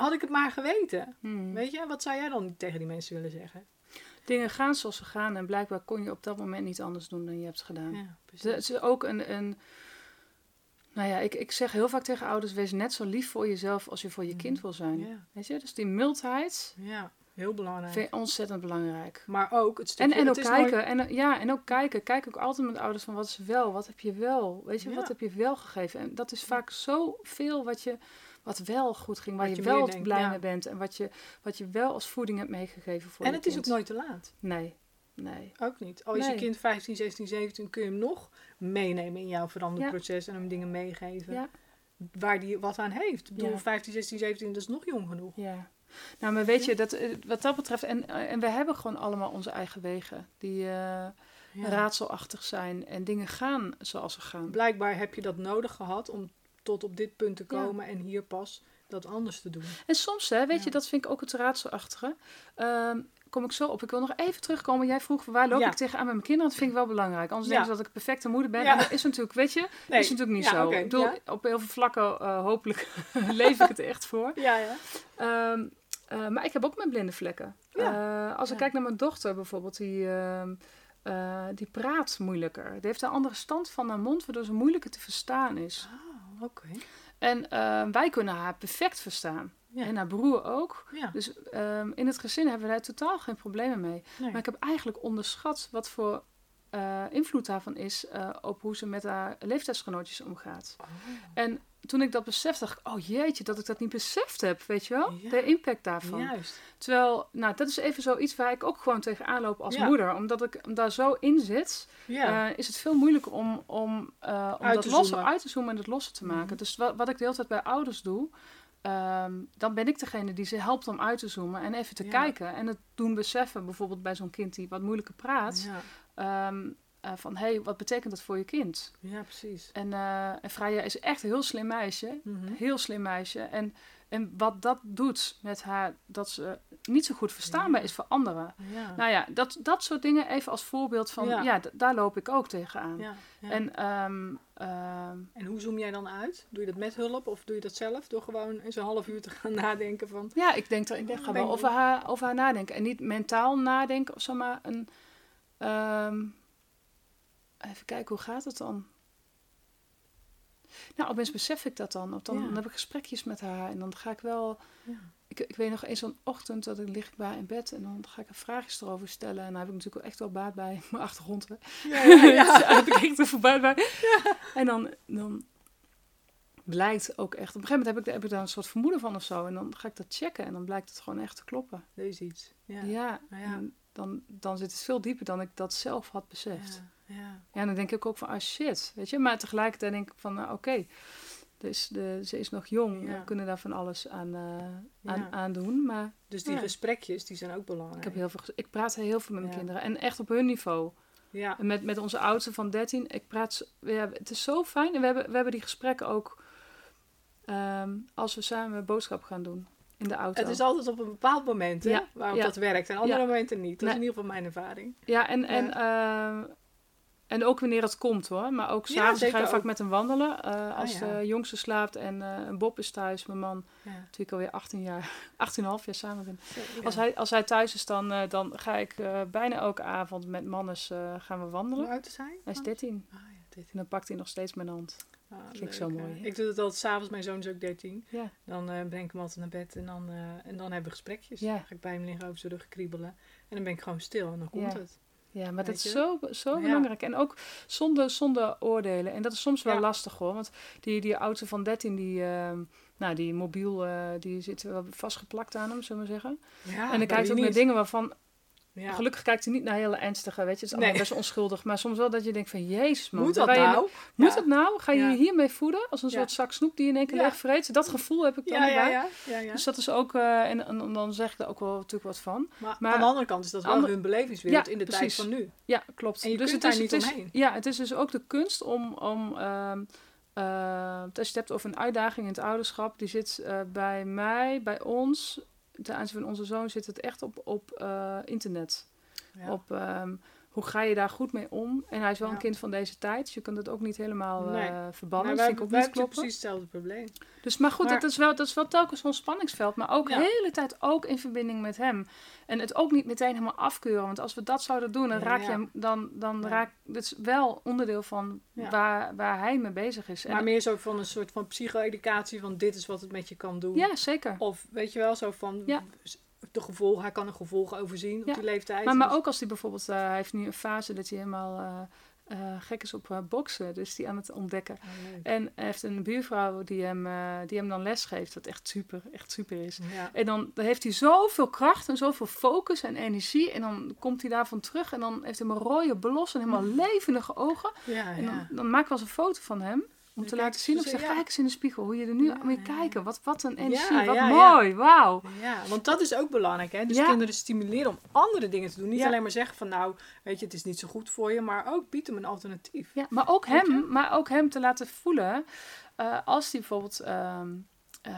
Had ik het maar geweten. Mhm. Weet je, wat zou jij dan tegen die mensen willen zeggen? Dingen gaan zoals ze gaan. En blijkbaar kon je op dat moment niet anders doen dan je hebt gedaan. Ja. Het is ook een. een nou ja, ik, ik zeg heel vaak tegen ouders: wees net zo lief voor jezelf als je voor je kind wil zijn. Ja, Weet je, dus die mildheid ja, heel belangrijk. vind ik ontzettend belangrijk. Maar ook het stukje... en ook nooit- kijken, en, ja, en ook kijken. Kijk ook altijd met ouders van wat is wel, wat heb je wel? Weet je, Ja. wat heb je wel gegeven? En dat is vaak zoveel wat, je, wat wel goed ging, waar Wat je, wel denkt, blij ja. mee bent. En wat je, wat je wel als voeding hebt meegegeven voor En je het is ook nooit te laat. Nee, nee. Ook niet. Al is je kind 15, 16, 17, kun je hem nog meenemen in jouw veranderproces en hem dingen meegeven. Ja. Waar die wat aan heeft. Ik bedoel, Ja. 15, 16, 17, dat is nog jong genoeg. Ja. Nou, maar weet je, dat, eh, wat dat betreft, en, eh, en we hebben gewoon allemaal onze eigen wegen die eh, Ja. raadselachtig zijn en dingen gaan zoals ze gaan. Blijkbaar heb je dat nodig gehad om tot op dit punt te Ja. komen en hier pas dat anders te doen. En soms, hè, weet Ja. je, dat vind ik ook het raadselachtige. Ehm kom ik zo op. Ik wil nog even terugkomen. Jij vroeg, waar loop Ja. ik tegenaan met mijn kinderen? Dat vind ik wel belangrijk. Anders Ja. denken ze dat ik een perfecte moeder ben. Ja. En dat is natuurlijk, weet je, Nee. is natuurlijk niet zo. Ik bedoel, op heel veel vlakken, eh, hopelijk, leef ik het echt voor. Ja, ja. Ehm, Eh, maar ik heb ook mijn blinde vlekken. Eh, als ik kijk naar mijn dochter bijvoorbeeld, die, ehm, eh, die praat moeilijker. Die heeft een andere stand van haar mond, waardoor ze moeilijker te verstaan is. Ah, oké. En eh, wij kunnen haar perfect verstaan. Ja. En haar broer ook. Ja. Dus ehm, in het gezin hebben we daar totaal geen problemen mee. Nee. Maar ik heb eigenlijk onderschat wat voor eh, invloed daarvan is eh, op hoe ze met haar leeftijdsgenootjes omgaat. Oh. En toen ik dat besefte, dacht ik, oh jeetje, dat ik dat niet beseft heb, weet je wel? Ja. De impact daarvan. Juist. Terwijl, nou, dat is even zoiets waar ik ook gewoon tegenaan loop als Ja. moeder. Omdat ik daar zo in zit, Ja. eh, is het veel moeilijker om, om, eh, om dat zoomen. uit te zoomen en het losser te maken. Mhm. Dus wat, wat ik de hele tijd bij ouders doe, ehm, dan ben ik degene die ze helpt om uit te zoomen en even te Ja. kijken. En het doen beseffen, bijvoorbeeld bij zo'n kind die wat moeilijker praat, ja. ehm, eh, van hé, hey, wat betekent dat voor je kind? ja, precies. En, eh en Freya is echt een heel slim meisje. Mhm. Heel slim meisje. En, en wat dat doet met haar, dat ze niet zo goed verstaanbaar Ja. is voor anderen. Ja. Nou ja, dat, dat soort dingen even als voorbeeld van, ja, daar loop ik ook tegenaan. En, ehm, ehm, En hoe zoom jij dan uit? Doe je dat met hulp of doe je dat zelf? Door gewoon eens een half uur te gaan nadenken van... ja, ik denk, dat, ik denk Ja, ga wel over haar, over haar nadenken. En niet mentaal nadenken of zo, maar een... ehm, even kijken, hoe gaat het dan? Nou, opeens besef ik dat dan. Of dan, Ja. dan heb ik gesprekjes met haar en dan ga ik wel... Ja. Ik, ik weet nog eens zo'n ochtend dat ik lig bij in bed en dan ga ik er vraagjes erover stellen. En daar heb ik natuurlijk wel echt wel baat bij, mijn achtergrond. Hè. Ja, ja, ja. Daar heb ik echt even baat bij. En dan, dan blijkt ook echt... Op een gegeven moment heb ik, heb ik daar een soort vermoeden van of zo. En dan ga ik dat checken en dan blijkt het gewoon echt te kloppen. Er is iets. Ja. Ja, Nou ja. dan, dan zit het veel dieper dan ik dat zelf had beseft. Ja. Ja. Ja, en dan denk ik ook van, ah shit, weet je. Maar tegelijkertijd denk ik van, nou, oké, dus de, ze is nog jong. Ja. We kunnen daar van alles aan, eh, aan, Ja. aan doen. Maar Dus die Ja. gesprekjes, die zijn ook belangrijk. ik, heb heel veel, ik praat heel veel met mijn Ja. kinderen. En echt op hun niveau. Ja. En met, met onze oudste van 13, ik praat, ja, het is zo fijn. En we hebben, we hebben die gesprekken ook ehm, als we samen boodschap gaan doen in de auto. Het is altijd op een bepaald moment hè, Ja. waarop Ja. dat werkt. En andere Ja. momenten niet. Dat is in ieder geval mijn ervaring. Ja, en, en, Ja. En ook wanneer het komt hoor. Maar ook Ja, s'avonds zeker ga je vaak met hem wandelen. eh, als Ah, ja. de jongste slaapt en eh, Bob is thuis, mijn man, Ja. ik alweer 18 jaar, 18,5 jaar samen ben. Ja. Als, hij, als hij thuis is, dan, eh, dan ga ik bijna elke avond met Mannes gaan we Hoe wandelen. oud is hij? Hij is 13 Ah, ja, 13. en dan pakt hij nog steeds mijn hand. Ah, Vind ik zo mooi, hè? Ik doe het altijd s'avonds. Mijn zoon is ook 13. Ja, Dan breng ik hem altijd naar bed en dan, en dan hebben we gesprekjes. Ja. Dan ga ik bij hem liggen over zijn rug kriebelen. En dan ben ik gewoon stil en dan komt Ja. het. Ja maar dat is zo, zo Ja. belangrijk. En ook zonder, zonder oordelen. En dat is soms wel Ja. lastig hoor. Want die, die oudste van 13, die, eh, nou, die mobiel, eh, die zit wel vastgeplakt aan hem, zullen we zeggen. Ja, en dan kijkt ook naar dingen waarvan Ja. Gelukkig kijkt hij niet naar hele ernstige, weet je. Het is allemaal Nee. best onschuldig. Maar soms wel dat je denkt van, jezus man. Moet dat je- nou? Moet Ja. het nou? Ga je je hiermee voeden? Als een soort zak snoep die je in één keer vreet? Dat gevoel heb ik dan erbij. ja. ja, ja. Dus dat is ook, eh, en, en dan zeg ik daar ook wel natuurlijk wat van. Maar, maar- aan de andere kant is dat wel Ander- hun belevingswereld in de precies. tijd van nu. Ja, klopt. En je dus kunt het daar is, niet het is, omheen. Ja, het is dus ook de kunst om, om ehm, eh, als je het hebt over een uitdaging in het ouderschap, die zit eh, bij mij, bij ons, ten aanzien van onze zoon, zit het echt op, op eh, internet. Ja. Op ehm, hoe ga je daar goed mee om? En hij is wel Ja. een kind van deze tijd, dus je kunt het ook niet helemaal eh verbannen. Maar wij, ook wij hebben precies hetzelfde probleem. Dus, maar goed, Maar- dat, is wel, dat is wel telkens zo'n spanningsveld. Maar ook Ja. de hele tijd ook in verbinding met hem. En het ook niet meteen helemaal afkeuren. Want als we dat zouden doen, dan Ja, raak je hem... Dan, dan raak... Dat is wel onderdeel van waar, waar hij mee bezig is. En, Maar meer zo van een soort van psycho-educatie van dit is wat het met je kan doen. ja, zeker. Of weet je wel, zo van Ja. De gevolgen, hij kan er gevolgen overzien Ja. op die leeftijd. Maar, maar Dus- ook als hij bijvoorbeeld... eh, hij heeft nu een fase dat hij helemaal eh, eh, gek is op boksen. Dus die aan het ontdekken. Leuk. En hij heeft een buurvrouw die hem, die hem dan les geeft. Wat echt super, echt super is. Ja. En dan, dan heeft hij zoveel kracht en zoveel focus en energie. En dan komt hij daarvan terug. En dan heeft hij een rode blos en helemaal levendige ogen. Ja, En dan, ja. dan maak ik wel eens een foto van hem. Om te laten zien. Of ja. kijk eens in de spiegel. Hoe je er nu Ja, moet kijken. Wat, wat een energie. Ja, wat ja, mooi. Wauw. Ja, want dat is ook belangrijk. Hè? Dus kinderen stimuleren om andere dingen te doen. Niet alleen maar zeggen van nou, weet je, het is niet zo goed voor je. Maar ook bied hem een alternatief. Ja, maar ook hem, maar ook hem te laten voelen. eh, als hij bijvoorbeeld ehm, eh,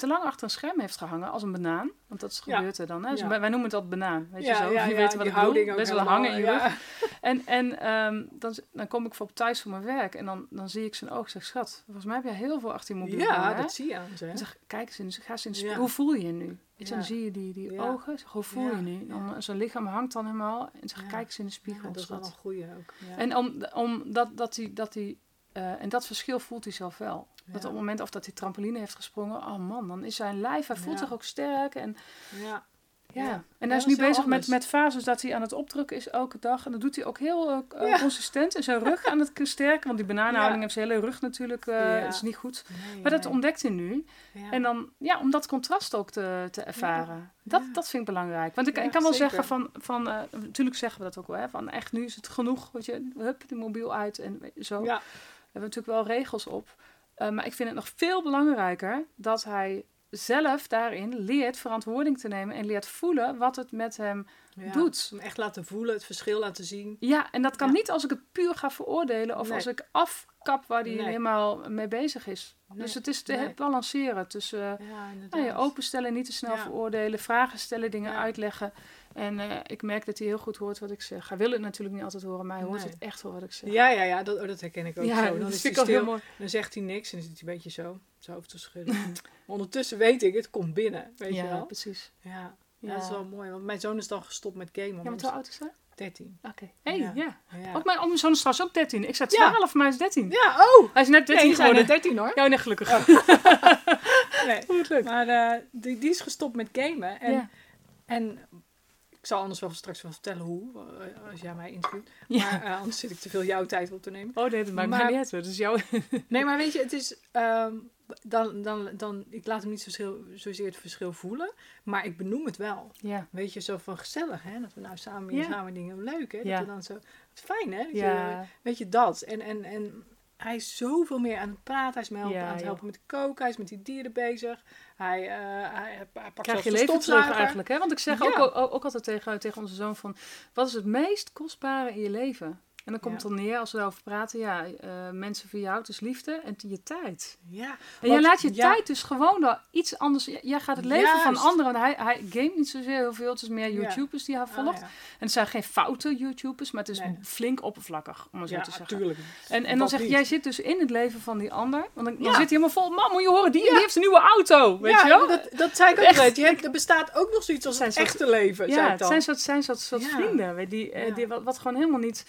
te lang achter een scherm heeft gehangen. Als een banaan. Want dat gebeurt er dan. Hè? Dus wij noemen het altijd banaan. Weet je zo. ja, je weet wat die ik bedoel. Best wel hangen in je rug. En, en ehm, dan, dan kom ik bijvoorbeeld thuis voor mijn werk en dan, dan zie ik zijn oog. Zeg, schat, volgens mij heb jij heel veel achter je mobiel. Ja, hangen, hè?" dat zie je aan ze. Ik zeg, kijk eens, in, ga eens in de. Hoe voel je je nu? Ja. dan zie je die, die ogen. Zeg, hoe voel je nu? Dan, ja. Zijn lichaam hangt dan helemaal. En zeg, kijk eens in de spiegel, dat is wel een goeie ook. Ja. En om, om dat, dat hij, dat hij, eh, en dat verschil voelt hij zelf wel. Dat op het moment of dat hij trampoline heeft gesprongen, oh man, dan is zijn lijf, hij voelt Ja. zich ook sterk. En, ja. ja. En hij is nu bezig met, anders. met fases dat hij aan het opdrukken is elke dag. En dat doet hij ook heel eh, Ja. consistent. En zijn rug aan het sterken, want die bananenhouding Ja. heeft zijn hele rug natuurlijk, eh, is niet goed. Nee, Maar dat ontdekt hij nu. En dan, ja, om dat contrast ook te, te ervaren. Dat, dat vind ik belangrijk. Want ik, ik kan wel zeker. zeggen van, van eh, natuurlijk zeggen we dat ook wel, hè, van echt nu is het genoeg, weet je, hup, de mobiel uit en zo. Ja. We hebben natuurlijk wel regels op. Eh, maar ik vind het nog veel belangrijker dat hij zelf daarin leert verantwoording te nemen en leert voelen wat het met hem Ja. doet. Hem echt laten voelen, het verschil laten zien. Ja, en dat kan Ja. niet als ik het puur ga veroordelen of Nee. als ik afkap waar hij Nee. helemaal mee bezig is. Nee, Dus het is te balanceren tussen Ja, nou, je openstellen, niet te snel veroordelen, vragen stellen, dingen uitleggen. En eh, ik merk dat hij heel goed hoort wat ik zeg. Hij wil het natuurlijk niet altijd horen, maar hij hoort Nee. het echt wel wat ik zeg. Ja, ja, ja, dat, oh, dat herken ik ook Ja, zo. Dan dat is hij stil, mooi. dan zegt hij niks en zit hij een beetje zo, zijn hoofd te schudden. maar ondertussen weet ik, het komt binnen, weet je Ja, wel. precies. Ja. Ja. ja, dat is wel mooi. Want mijn zoon is dan gestopt met gamen. Ja, want hoe oud is hij? 13. Oké. Hey, ja. Ja. Ja. Ook mijn, oh, mijn zoon is trouwens ook 13. Ik zei Ja. 12, maar hij is 13. ja, oh! Hij is net 13 Nee, die zijn geworden. er 13 hoor. Ja, nee, gelukkig. Nee. Goed, leuk. Maar eh, die, die is gestopt met gamen. En, en ik zal anders wel straks wel vertellen hoe, eh, als jij mij interviewt. Ja. Maar eh, anders zit ik te veel jouw tijd op te nemen. Oh nee, dat maakt Maar- mij niet uit. hoor. Dat is jouw... Nee, maar weet je, het is. ehm, dan, dan, dan, ik laat hem niet zozeer, zozeer het verschil voelen, maar ik benoem het wel. Ja. Weet je, zo van gezellig, hè? Dat we nou samen hier Ja. samen dingen leuk, hè? Dat we dan zo. Fijn, hè? Dat je, weet je dat? En, en, en hij is zoveel meer aan het praten. Hij is helpen, Ja, aan het helpen met koken. Hij is met die dieren bezig. Hij, eh, hij, hij pakt Krijg je stofzuiger. eigenlijk, hè? Want ik zeg Ja. ook, ook, ook altijd tegen, tegen onze zoon van... Wat is het meest kostbare in je leven? En dan komt Ja. het dan neer, als we daarover praten... Ja, eh, mensen voor jou, het is liefde en je tijd. Ja. En jij laat je ja, tijd dus gewoon door iets anders... Jij gaat het leven van anderen... Hij, hij gamet niet zozeer heel veel. Het is meer Ja. YouTubers die hij Ah, volgt. En het zijn geen foute YouTubers, maar het is Nee. flink oppervlakkig, om het zo Ja, te zeggen. tuurlijk. En, en dan zeg jij zit dus in het leven van die ander. Want dan, dan zit hij helemaal vol. Mam, moet je horen, die, die heeft een nieuwe auto. Weet je wel? Dat, dat zei ik ook Echt. er bestaat ook nog zoiets als Zijn het echte leven, Ja, het zijn soort, zijn soort, soort vrienden. weet Die, eh, die, wat, wat gewoon helemaal niet...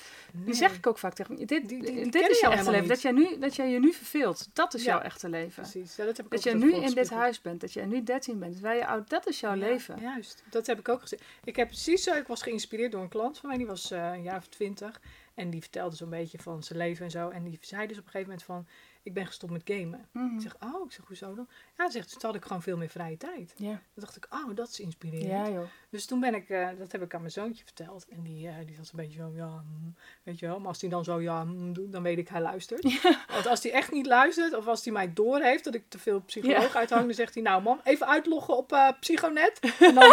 Die zeg ik ook vaak tegen me. Dit, Die- die- die dit is jouw jou echte leven. Dat jij, nu, dat jij je nu verveelt. Dat is Ja. jouw echte leven. Precies, ja, dat heb ik Dat jij nu in dit huis bent. Dat jij nu 13 bent. Wij je oud, dat is jouw Ja, leven. Juist, dat heb ik ook gezien. Ik heb precies zo, ik was geïnspireerd door een klant van mij, die was eh, een jaar of twintig. En die vertelde zo'n beetje van zijn leven en zo. En die zei dus op een gegeven moment van, ik ben gestopt met gamen. Mhm. Ik zeg, oh, ik zeg, hoezo dan? Ja, ze zegt, toen had ik gewoon veel meer vrije tijd. Ja. Toen dacht ik, oh, dat is inspirerend. ja, joh. Dus toen ben ik, eh, dat heb ik aan mijn zoontje verteld. En die, eh, die zat een beetje zo, ja, mm, weet je wel. Maar als hij dan zo, ja, mm, doet, dan weet ik, hij luistert. Want als hij echt niet luistert, of als hij mij doorheeft dat ik te veel psycholoog uithang, dan zegt hij, nou man, even uitloggen op eh Psychonet. En dan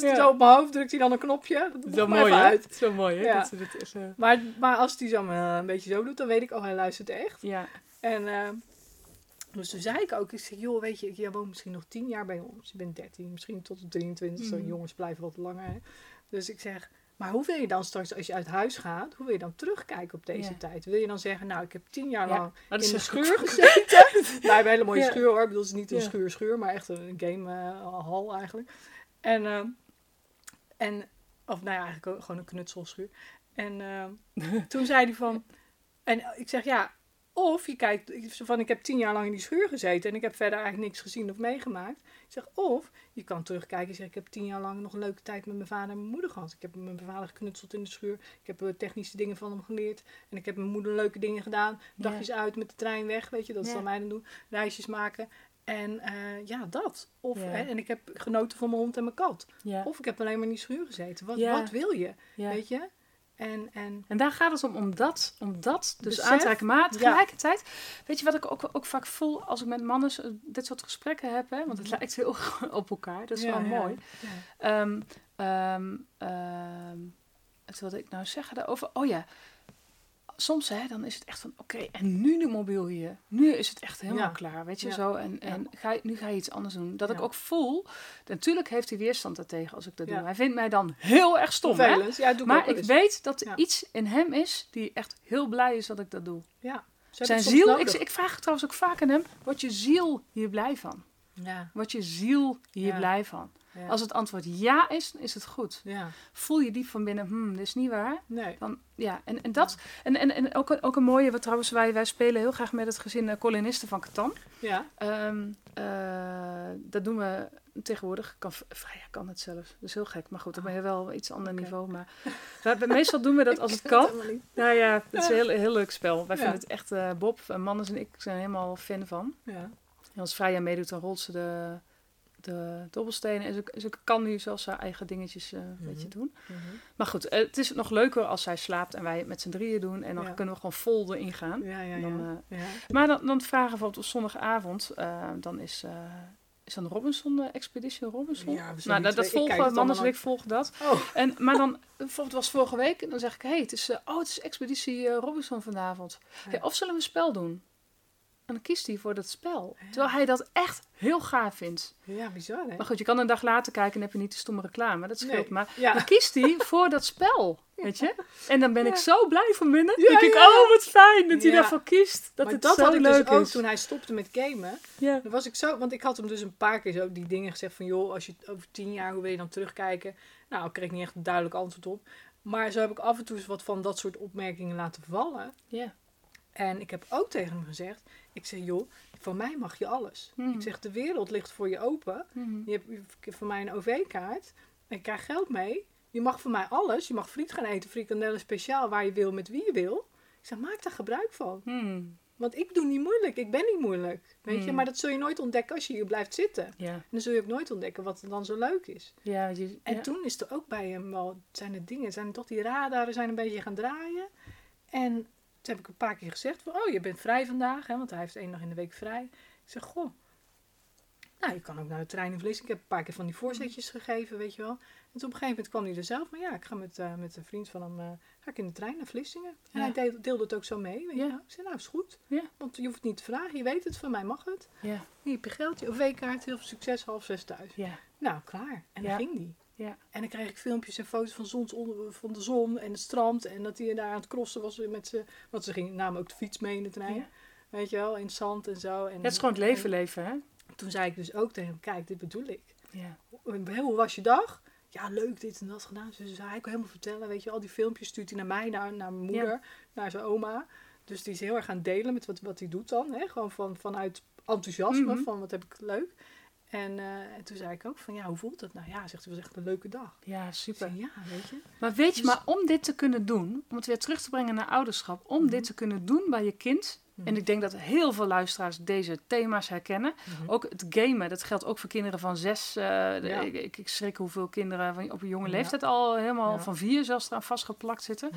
Ja. zo op mijn hoofd drukt hij dan een knopje. Dat Zo mooi, uit. Zo mooi, hè? Ja. Dat, dat is, eh, Maar, maar als hij zo een beetje zo doet, dan weet ik, oh, hij luistert echt. ja. En eh, dus toen zei ik ook, ik zeg, joh, weet je, jij woont misschien nog tien jaar bij ons. Je bent 13, misschien tot de 23. Mhm. Jongens blijven wat langer. Hè? Dus ik zeg, maar hoe wil je dan straks, als je uit huis gaat, hoe wil je dan terugkijken op deze Ja. tijd? Wil je dan zeggen, nou, ik heb tien jaar Ja, lang in de schuur gezeten? nou, we hebben een hele mooie Ja. schuur hoor. Ik bedoel, het is niet een Ja. schuur-schuur, maar echt een gamehal eigenlijk. En, eh, en, of nou ja, eigenlijk gewoon een knutselschuur. En eh, toen zei hij van, en ik zeg ja, of je kijkt, van ik heb tien jaar lang in die schuur gezeten en ik heb verder eigenlijk niks gezien of meegemaakt. Ik zeg, of je kan terugkijken en zeggen, ik heb tien jaar lang nog een leuke tijd met mijn vader en mijn moeder gehad. Ik heb mijn vader geknutseld in de schuur, ik heb eh, technische dingen van hem geleerd en ik heb mijn moeder leuke dingen gedaan. Ja. Dagjes uit met de trein weg, weet je, dat is Ja. dan mij dan doen. Reisjes maken. En eh, ja, dat. Of, Ja. hè, en ik heb genoten van mijn hond en mijn kat. Of ik heb alleen maar in die schuur gezeten. Wat, wat wil je? Weet je? En, en En daar gaat het om, om dat, om dat dus Besef, aan te reiken. Maar ja. tegelijkertijd, weet je wat ik ook, ook vaak voel als ik met mannen dit soort gesprekken heb, hè? want het Mhm. lijkt heel op elkaar, dat is Ja, wel mooi. ja. Ehm ehm ehm, wat wilde ik nou zeggen daarover? Oh ja, soms hè, dan is het echt van, oké, en nu de mobiel hier. Nu is het echt helemaal Ja. klaar, weet je Ja. zo. En, en ga, nu ga je iets anders doen. Dat ik ook voel, natuurlijk heeft hij weerstand daartegen als ik dat doe. Hij vindt mij dan heel erg stom, hè. Ik Maar ik weet dat er iets in hem is die echt heel blij is dat ik dat doe. Ja. Ze Zijn ziel, ik, ik vraag het trouwens ook vaak aan hem, wordt je ziel hier blij van? Ja. Wordt je ziel hier blij van? Ja. Als het antwoord ja is, dan is het goed. ja. Voel je diep van binnen, hmm, dit is niet waar. Nee. Dan, ja, en, en dat, en, en, en ook, een- ook een mooie, wat trouwens, wij, wij spelen heel graag met het gezin uh, kolonisten van Catan. Ja. Ehm, eh, dat doen we tegenwoordig. Kan, Freya kan het zelf. Dat is heel gek. Maar goed, dan ben je wel iets ander niveau. Maar wij- meestal doen we dat als het kan. Nou ja, het is een heel, heel leuk spel. Wij Ja. vinden het echt, eh, Bob, en Mannes en ik zijn helemaal fan van. Ja. En als Freya meedoet, dan rolt ze de, de dobbelstenen. En ze, ze kan nu zelfs haar eigen dingetjes eh, een Mhm. beetje doen. Mhm. Maar goed, eh, het is nog leuker als zij slaapt en wij het met z'n drieën doen. En dan Ja. kunnen we gewoon vol erin gaan. Ja, ja, ja. Dan, eh, maar dan, dan vragen bijvoorbeeld op zondagavond, dan is, is dan Robinson, de Expedition Robinson. Ja, we nou, dat, dat volgen, het Mannes en ik volgen dat. Oh. En, maar dan, bijvoorbeeld was vorige week, en dan zeg ik, hey, het is, oh, het is Expeditie Robinson vanavond. Hey, of zullen we een spel doen? En dan kiest hij voor dat spel. Ja. Terwijl hij dat echt heel gaaf vindt. Ja, bizar hè? Maar goed, je kan een dag later kijken en heb je niet de stomme reclame. Dat scheelt. Nee. Maar Ja. dan kiest hij voor dat spel. Weet je? En dan ben ik zo blij van binnen. Ja, denk ik, oh wat fijn dat hij daarvoor kiest. Dat maar het dat zo had ik leuk dus ook is. toen hij stopte met gamen. Ja. Dan was ik zo, want ik had hem dus een paar keer zo die dingen gezegd van joh, als je over tien jaar, hoe wil je dan terugkijken? Nou, ik kreeg niet echt een duidelijk antwoord op. Maar zo heb ik af en toe eens wat van dat soort opmerkingen laten vallen. Ja. En ik heb ook tegen hem gezegd, ik zeg joh, van mij mag je alles. Hmm. Ik zeg de wereld ligt voor je open. Mhm. Je hebt van mij een OV-kaart. En ik krijg geld mee. Je mag van mij alles. Je mag friet gaan eten, frikandellen speciaal, waar je wil, met wie je wil. Ik zeg, maak daar gebruik van. Hmm. Want ik doe niet moeilijk. Ik ben niet moeilijk. Weet je? Hmm. Maar dat zul je nooit ontdekken als je hier blijft zitten. En dan zul je ook nooit ontdekken wat er dan zo leuk is. Ja, je, En toen is er ook bij hem wel, zijn er dingen, zijn er toch die radaren zijn een beetje gaan draaien. En toen heb ik een paar keer gezegd van, oh, je bent vrij vandaag, hè, want hij heeft één dag in de week vrij. Ik zeg, goh, nou, je kan ook naar de trein in Vlissingen. Ik heb een paar keer van die voorzetjes gegeven, weet je wel. En toen op een gegeven moment kwam hij er zelf, maar ja, ik ga met, eh, met een vriend van hem, eh, ga ik in de trein naar Vlissingen. En Ja. hij deelde, deelde het ook zo mee, weet Ja. je wel. Ik zei, nou, is goed. Ja. Want je hoeft het niet te vragen, je weet het, van mij mag het. Ja. Hier heb je geld, je OV-kaart, heel veel succes, half zes thuis. Ja. Nou, klaar. En dan ging die. Ja. En dan kreeg ik filmpjes en foto's van, zonsonder, van de zon en het strand. En dat hij daar aan het crossen was met ze. Want ze gingen namen ook de fiets mee in de trein. Ja. Weet je wel, in het zand en zo. En, Ja, het is gewoon het leven leven, hè? en toen zei ik dus ook tegen hem, kijk, dit bedoel ik. Ja. Hoe was je dag? Ja, leuk, dit en dat gedaan. Dus hij ook helemaal vertellen, weet je, al die filmpjes stuurt hij naar mij, naar, naar mijn moeder, naar zijn oma. Dus die is heel erg gaan delen met wat, wat hij doet dan. Hè? Gewoon van, vanuit enthousiasme, Mhm. van wat heb ik leuk. En, eh, en toen zei ik ook van, ja, hoe voelt dat nou? Ja, zegt hij, het was echt een leuke dag. Ja, super. zei, ja, weet je. Maar weet je, Dus- maar om dit te kunnen doen, om het weer terug te brengen naar ouderschap, om Mhm. dit te kunnen doen bij je kind, Mhm. en ik denk dat heel veel luisteraars deze thema's herkennen, Mhm. ook het gamen, dat geldt ook voor kinderen van zes, eh, Ja. ik, ik, ik schrik hoeveel kinderen van, op een jonge Ja. leeftijd al helemaal Ja. van vier zelfs eraan vastgeplakt zitten.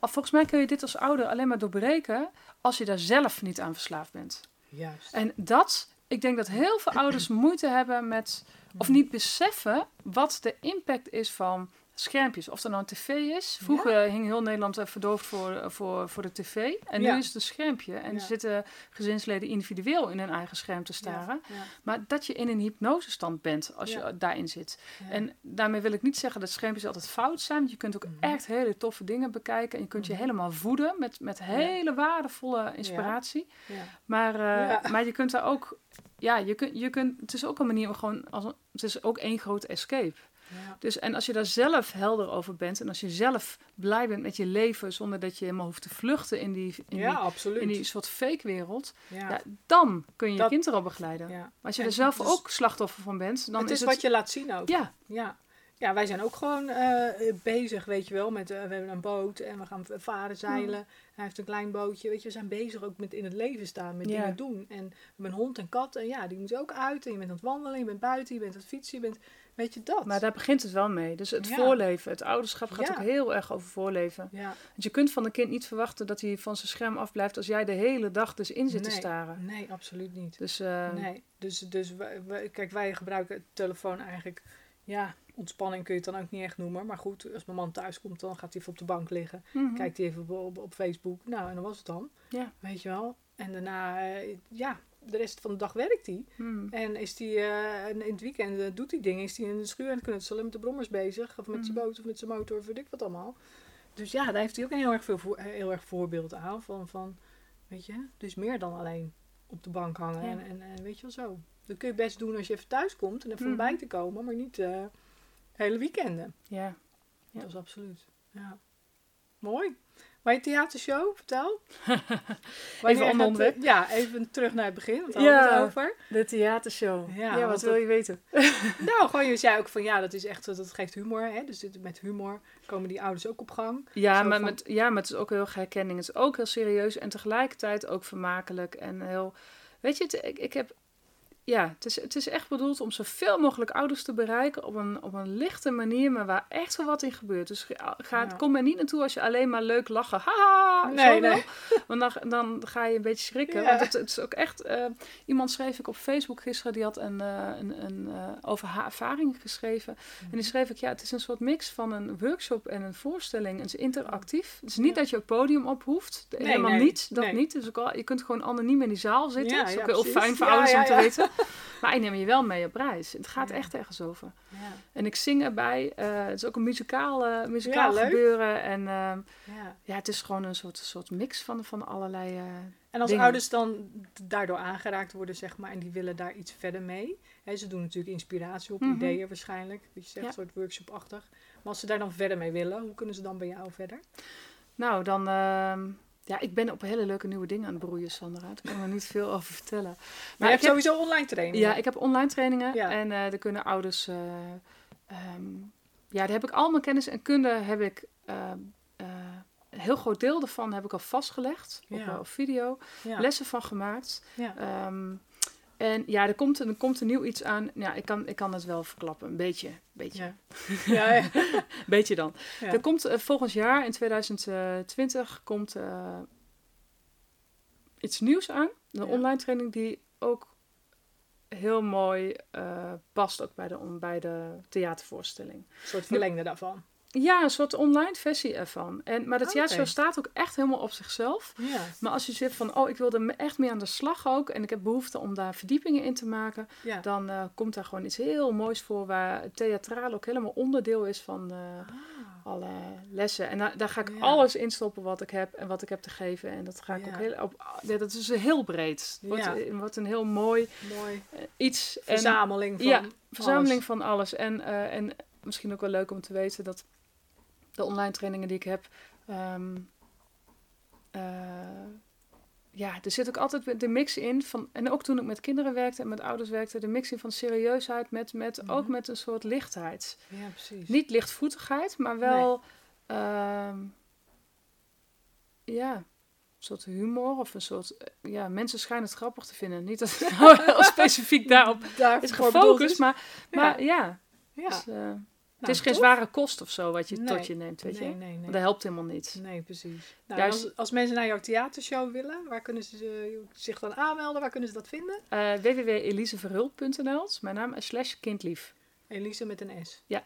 Volgens mij kun je dit als ouder alleen maar doorbreken als je daar zelf niet aan verslaafd bent. Juist. En dat, ik denk dat heel veel ouders moeite hebben met, of niet beseffen wat de impact is van schermpjes. Of dat nou een tv is. Vroeger hing heel Nederland eh, verdoofd voor, voor, voor de tv. En Ja. nu is het een schermpje. En Ja. zitten gezinsleden individueel in hun eigen scherm te staren. Maar dat je in een hypnosestand bent als je Ja. daarin zit. En daarmee wil ik niet zeggen dat schermpjes altijd fout zijn. Want je kunt ook Mhm. echt hele toffe dingen bekijken. En je kunt je Mhm. helemaal voeden met, met hele waardevolle inspiratie. Maar, eh, maar je kunt daar ook, ja, je kunt, je kunt, het is ook een manier om gewoon, als een- het is ook één grote escape. Ja. Dus en als je daar zelf helder over bent en als je zelf blij bent met je leven zonder dat je helemaal hoeft te vluchten in die, in ja, die, absoluut. in die soort fake wereld, ja. dan kun je je kind erop begeleiden. Maar als je En er zelf dus- ook slachtoffer van bent, dan het is, is het... wat je laat zien ook. Ja, Ja. Ja, wij zijn ook gewoon eh, bezig, weet je wel. Met, eh, we hebben een boot en we gaan varen, zeilen. Hij heeft een klein bootje. Weet je, we zijn bezig ook met in het leven staan, met Ja. dingen doen. En we hebben een hond en kat. En ja, die moeten ook uit. En je bent aan het wandelen, je bent buiten, je bent aan het fietsen. Je bent, weet je dat? maar daar begint het wel mee. Dus het Ja. voorleven, het ouderschap gaat Ja. ook heel erg over voorleven. Ja, Want je kunt van een kind niet verwachten dat hij van zijn scherm afblijft als jij de hele dag dus in zit te staren. nee, absoluut niet. Dus eh, Nee, dus, dus wij, wij- kijk, wij gebruiken de telefoon eigenlijk, ja, ontspanning kun je het dan ook niet echt noemen. Maar goed, als mijn man thuis komt, dan gaat hij even op de bank liggen. Mhm. Kijkt hij even op, op, op Facebook. Nou, en dan was het dan. Ja. Weet je wel. En daarna, eh, ja, de rest van de dag werkt hij. Mhm. En is hij eh, en in het weekend eh, doet hij dingen. Is hij in de schuur aan het knutselen met de brommers bezig. Of met zijn Mhm. boot of met zijn motor of weet ik wat allemaal. Dus ja, daar heeft hij ook een heel erg, veel voor, heel erg voorbeeld aan. Van, van, weet je, dus meer dan alleen op de bank hangen. Ja. En, en, en weet je wel zo. Dat kun je best doen als je even thuis komt en even Mhm. bij te komen. Maar niet eh hele weekenden. Ja. Ja. Dat is absoluut. Ja. Mooi. Maar je theatershow, vertel. Ander gaat- onderwerp. Ja, even terug naar het begin. Want daar Ja. het over. De theatershow. Ja, Ja, wat wil dat- je weten? Nou, gewoon je zei ook van ja, dat is echt, dat geeft humor. Hè? Dus met humor komen die ouders ook op gang. Ja maar, van- met, ja, maar het is ook heel herkenning. Het is ook heel serieus en tegelijkertijd ook vermakelijk en heel... Weet je, het, ik, ik heb... Ja, het is, het is echt bedoeld om zoveel mogelijk ouders te bereiken op een, op een lichte manier, maar waar echt wel wat in gebeurt. Dus ga, Ja. kom er niet naartoe als je alleen maar leuk lachen. Haha, Nee, zo wel. nee. Want dan, dan ga je een beetje schrikken. Ja. Want het, het is ook echt... eh, iemand schreef ik op Facebook gisteren, die had een, eh, een, een, eh, over haar ervaring geschreven. En Mhm. die schreef ik, ja, het is een soort mix van een workshop en een voorstelling. Het is interactief. Het is niet Ja. dat je het podium op hoeft. Nee, Helemaal niet. Dat niet. Dus ook al, je kunt gewoon anoniem in die zaal zitten. Dat is ook heel fijn voor ouders om te ja. weten. Maar ik neem je wel mee op reis. Het gaat Ja. echt ergens over. Ja. En ik zing erbij. eh, het is ook een muzikaal, muzikaal Ja, leuk. gebeuren. En ehm, Ja. ja, het is gewoon een soort, soort mix van, van allerlei... eh, En als Dingen. ouders dan daardoor aangeraakt worden, zeg maar, en die willen daar iets verder mee. Hè, ze doen natuurlijk inspiratie op, Mhm. ideeën waarschijnlijk. Dat je zegt, een soort workshop-achtig. Maar als ze daar dan verder mee willen, hoe kunnen ze dan bij jou verder? Nou, dan... ja, ik ben op hele leuke nieuwe dingen aan het broeien, Sandra. Daar kan ik nog niet veel over vertellen. Maar je hebt heb- sowieso online trainingen. Ja, ik heb online trainingen Ja. en eh daar kunnen ouders. eh, ehm, ja, daar heb ik al mijn kennis en kunde heb ik. eh, een heel groot deel daarvan heb ik al vastgelegd op, Ja. op video. ja. Lessen van gemaakt. Ja. Ehm, en ja, er komt, er komt er nieuw iets aan. Ja, ik kan, ik kan het wel verklappen. Een beetje. beetje. Ja. Ja, ja. beetje dan. Ja. Er komt eh, volgend jaar, in 2020, komt eh, iets nieuws aan. Een online training die ook heel mooi eh, past ook bij de, bij de theatervoorstelling. Een soort verlengde daarvan. Ja, een soort online versie ervan. En, maar Oké. theatershow staat ook echt helemaal op zichzelf. Ja. Maar als je zegt van, oh, ik wil er echt mee aan de slag ook... en ik heb behoefte om daar verdiepingen in te maken... ja. dan eh, komt daar gewoon iets heel moois voor... waar theatraal ook helemaal onderdeel is van... eh, Ah. alle lessen. En daar, daar ga ik Ja. alles in stoppen wat ik heb en wat ik heb te geven. En dat ga ik ook heel op. Ja, dat is heel breed. Wordt, Ja. het wordt een heel mooi Mooi. eh, iets. En Verzameling van verzameling alles. van alles. En, eh, en misschien ook wel leuk om te weten dat de online trainingen die ik heb. ehm, eh, ja, er zit ook altijd de mix in van. En ook toen ik met kinderen werkte en met ouders werkte, de mix in van serieusheid met, met ook Mhm. met een soort lichtheid. Ja, precies. Niet lichtvoetigheid, maar wel. ehm, ja, een soort humor of een soort. eh, Ja, mensen schijnen het grappig te vinden. Niet dat het nou heel specifiek daarop Daar is gefocust, maar, maar ja. Ja. dus, eh, het Nou, is geen tof. zware kost of zo wat je Nee. tot je neemt, weet Nee, je. nee, nee. Want dat helpt helemaal niet. Nee, precies. Nou, Juist- als, als mensen naar jouw theatershow willen, waar kunnen ze eh, zich dan aanmelden? Waar kunnen ze dat vinden? Eh is mijn naam, en slash kindlief. Elise met een S. Ja,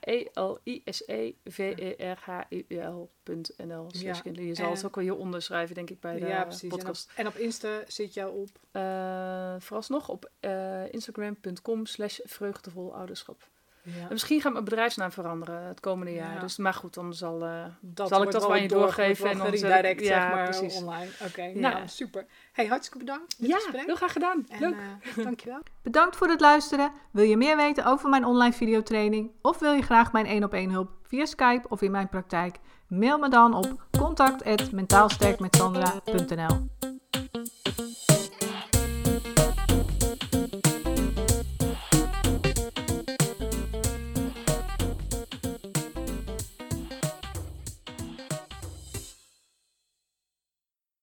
E-L-I-S-E-V-E-R-H-U-L.nl Ja, kindlief. Je zal en- het ook wel hieronder schrijven, denk ik, bij de ja, precies. En op, podcast. en op Insta zit jou op. Eh, vooralsnog op instagram.com slash vreugdevol ouderschap. Ja. En misschien gaat mijn bedrijfsnaam veranderen het komende jaar. Ja. Dus, maar goed, dan zal... eh, Dat Zal ik dat aan je door- doorgeven en dan geredirect, ja, zeg maar, precies. online. Oké, Ja. nou, super. Hey, hartstikke bedankt. dit ja, gesprek. heel graag gedaan. En, Leuk. eh, dankjewel. Bedankt voor het luisteren. Wil je meer weten over mijn online videotraining of wil je graag mijn 1 op 1 hulp via Skype of in mijn praktijk? Mail me dan op contact@mentaalsterkmetsandra.nl.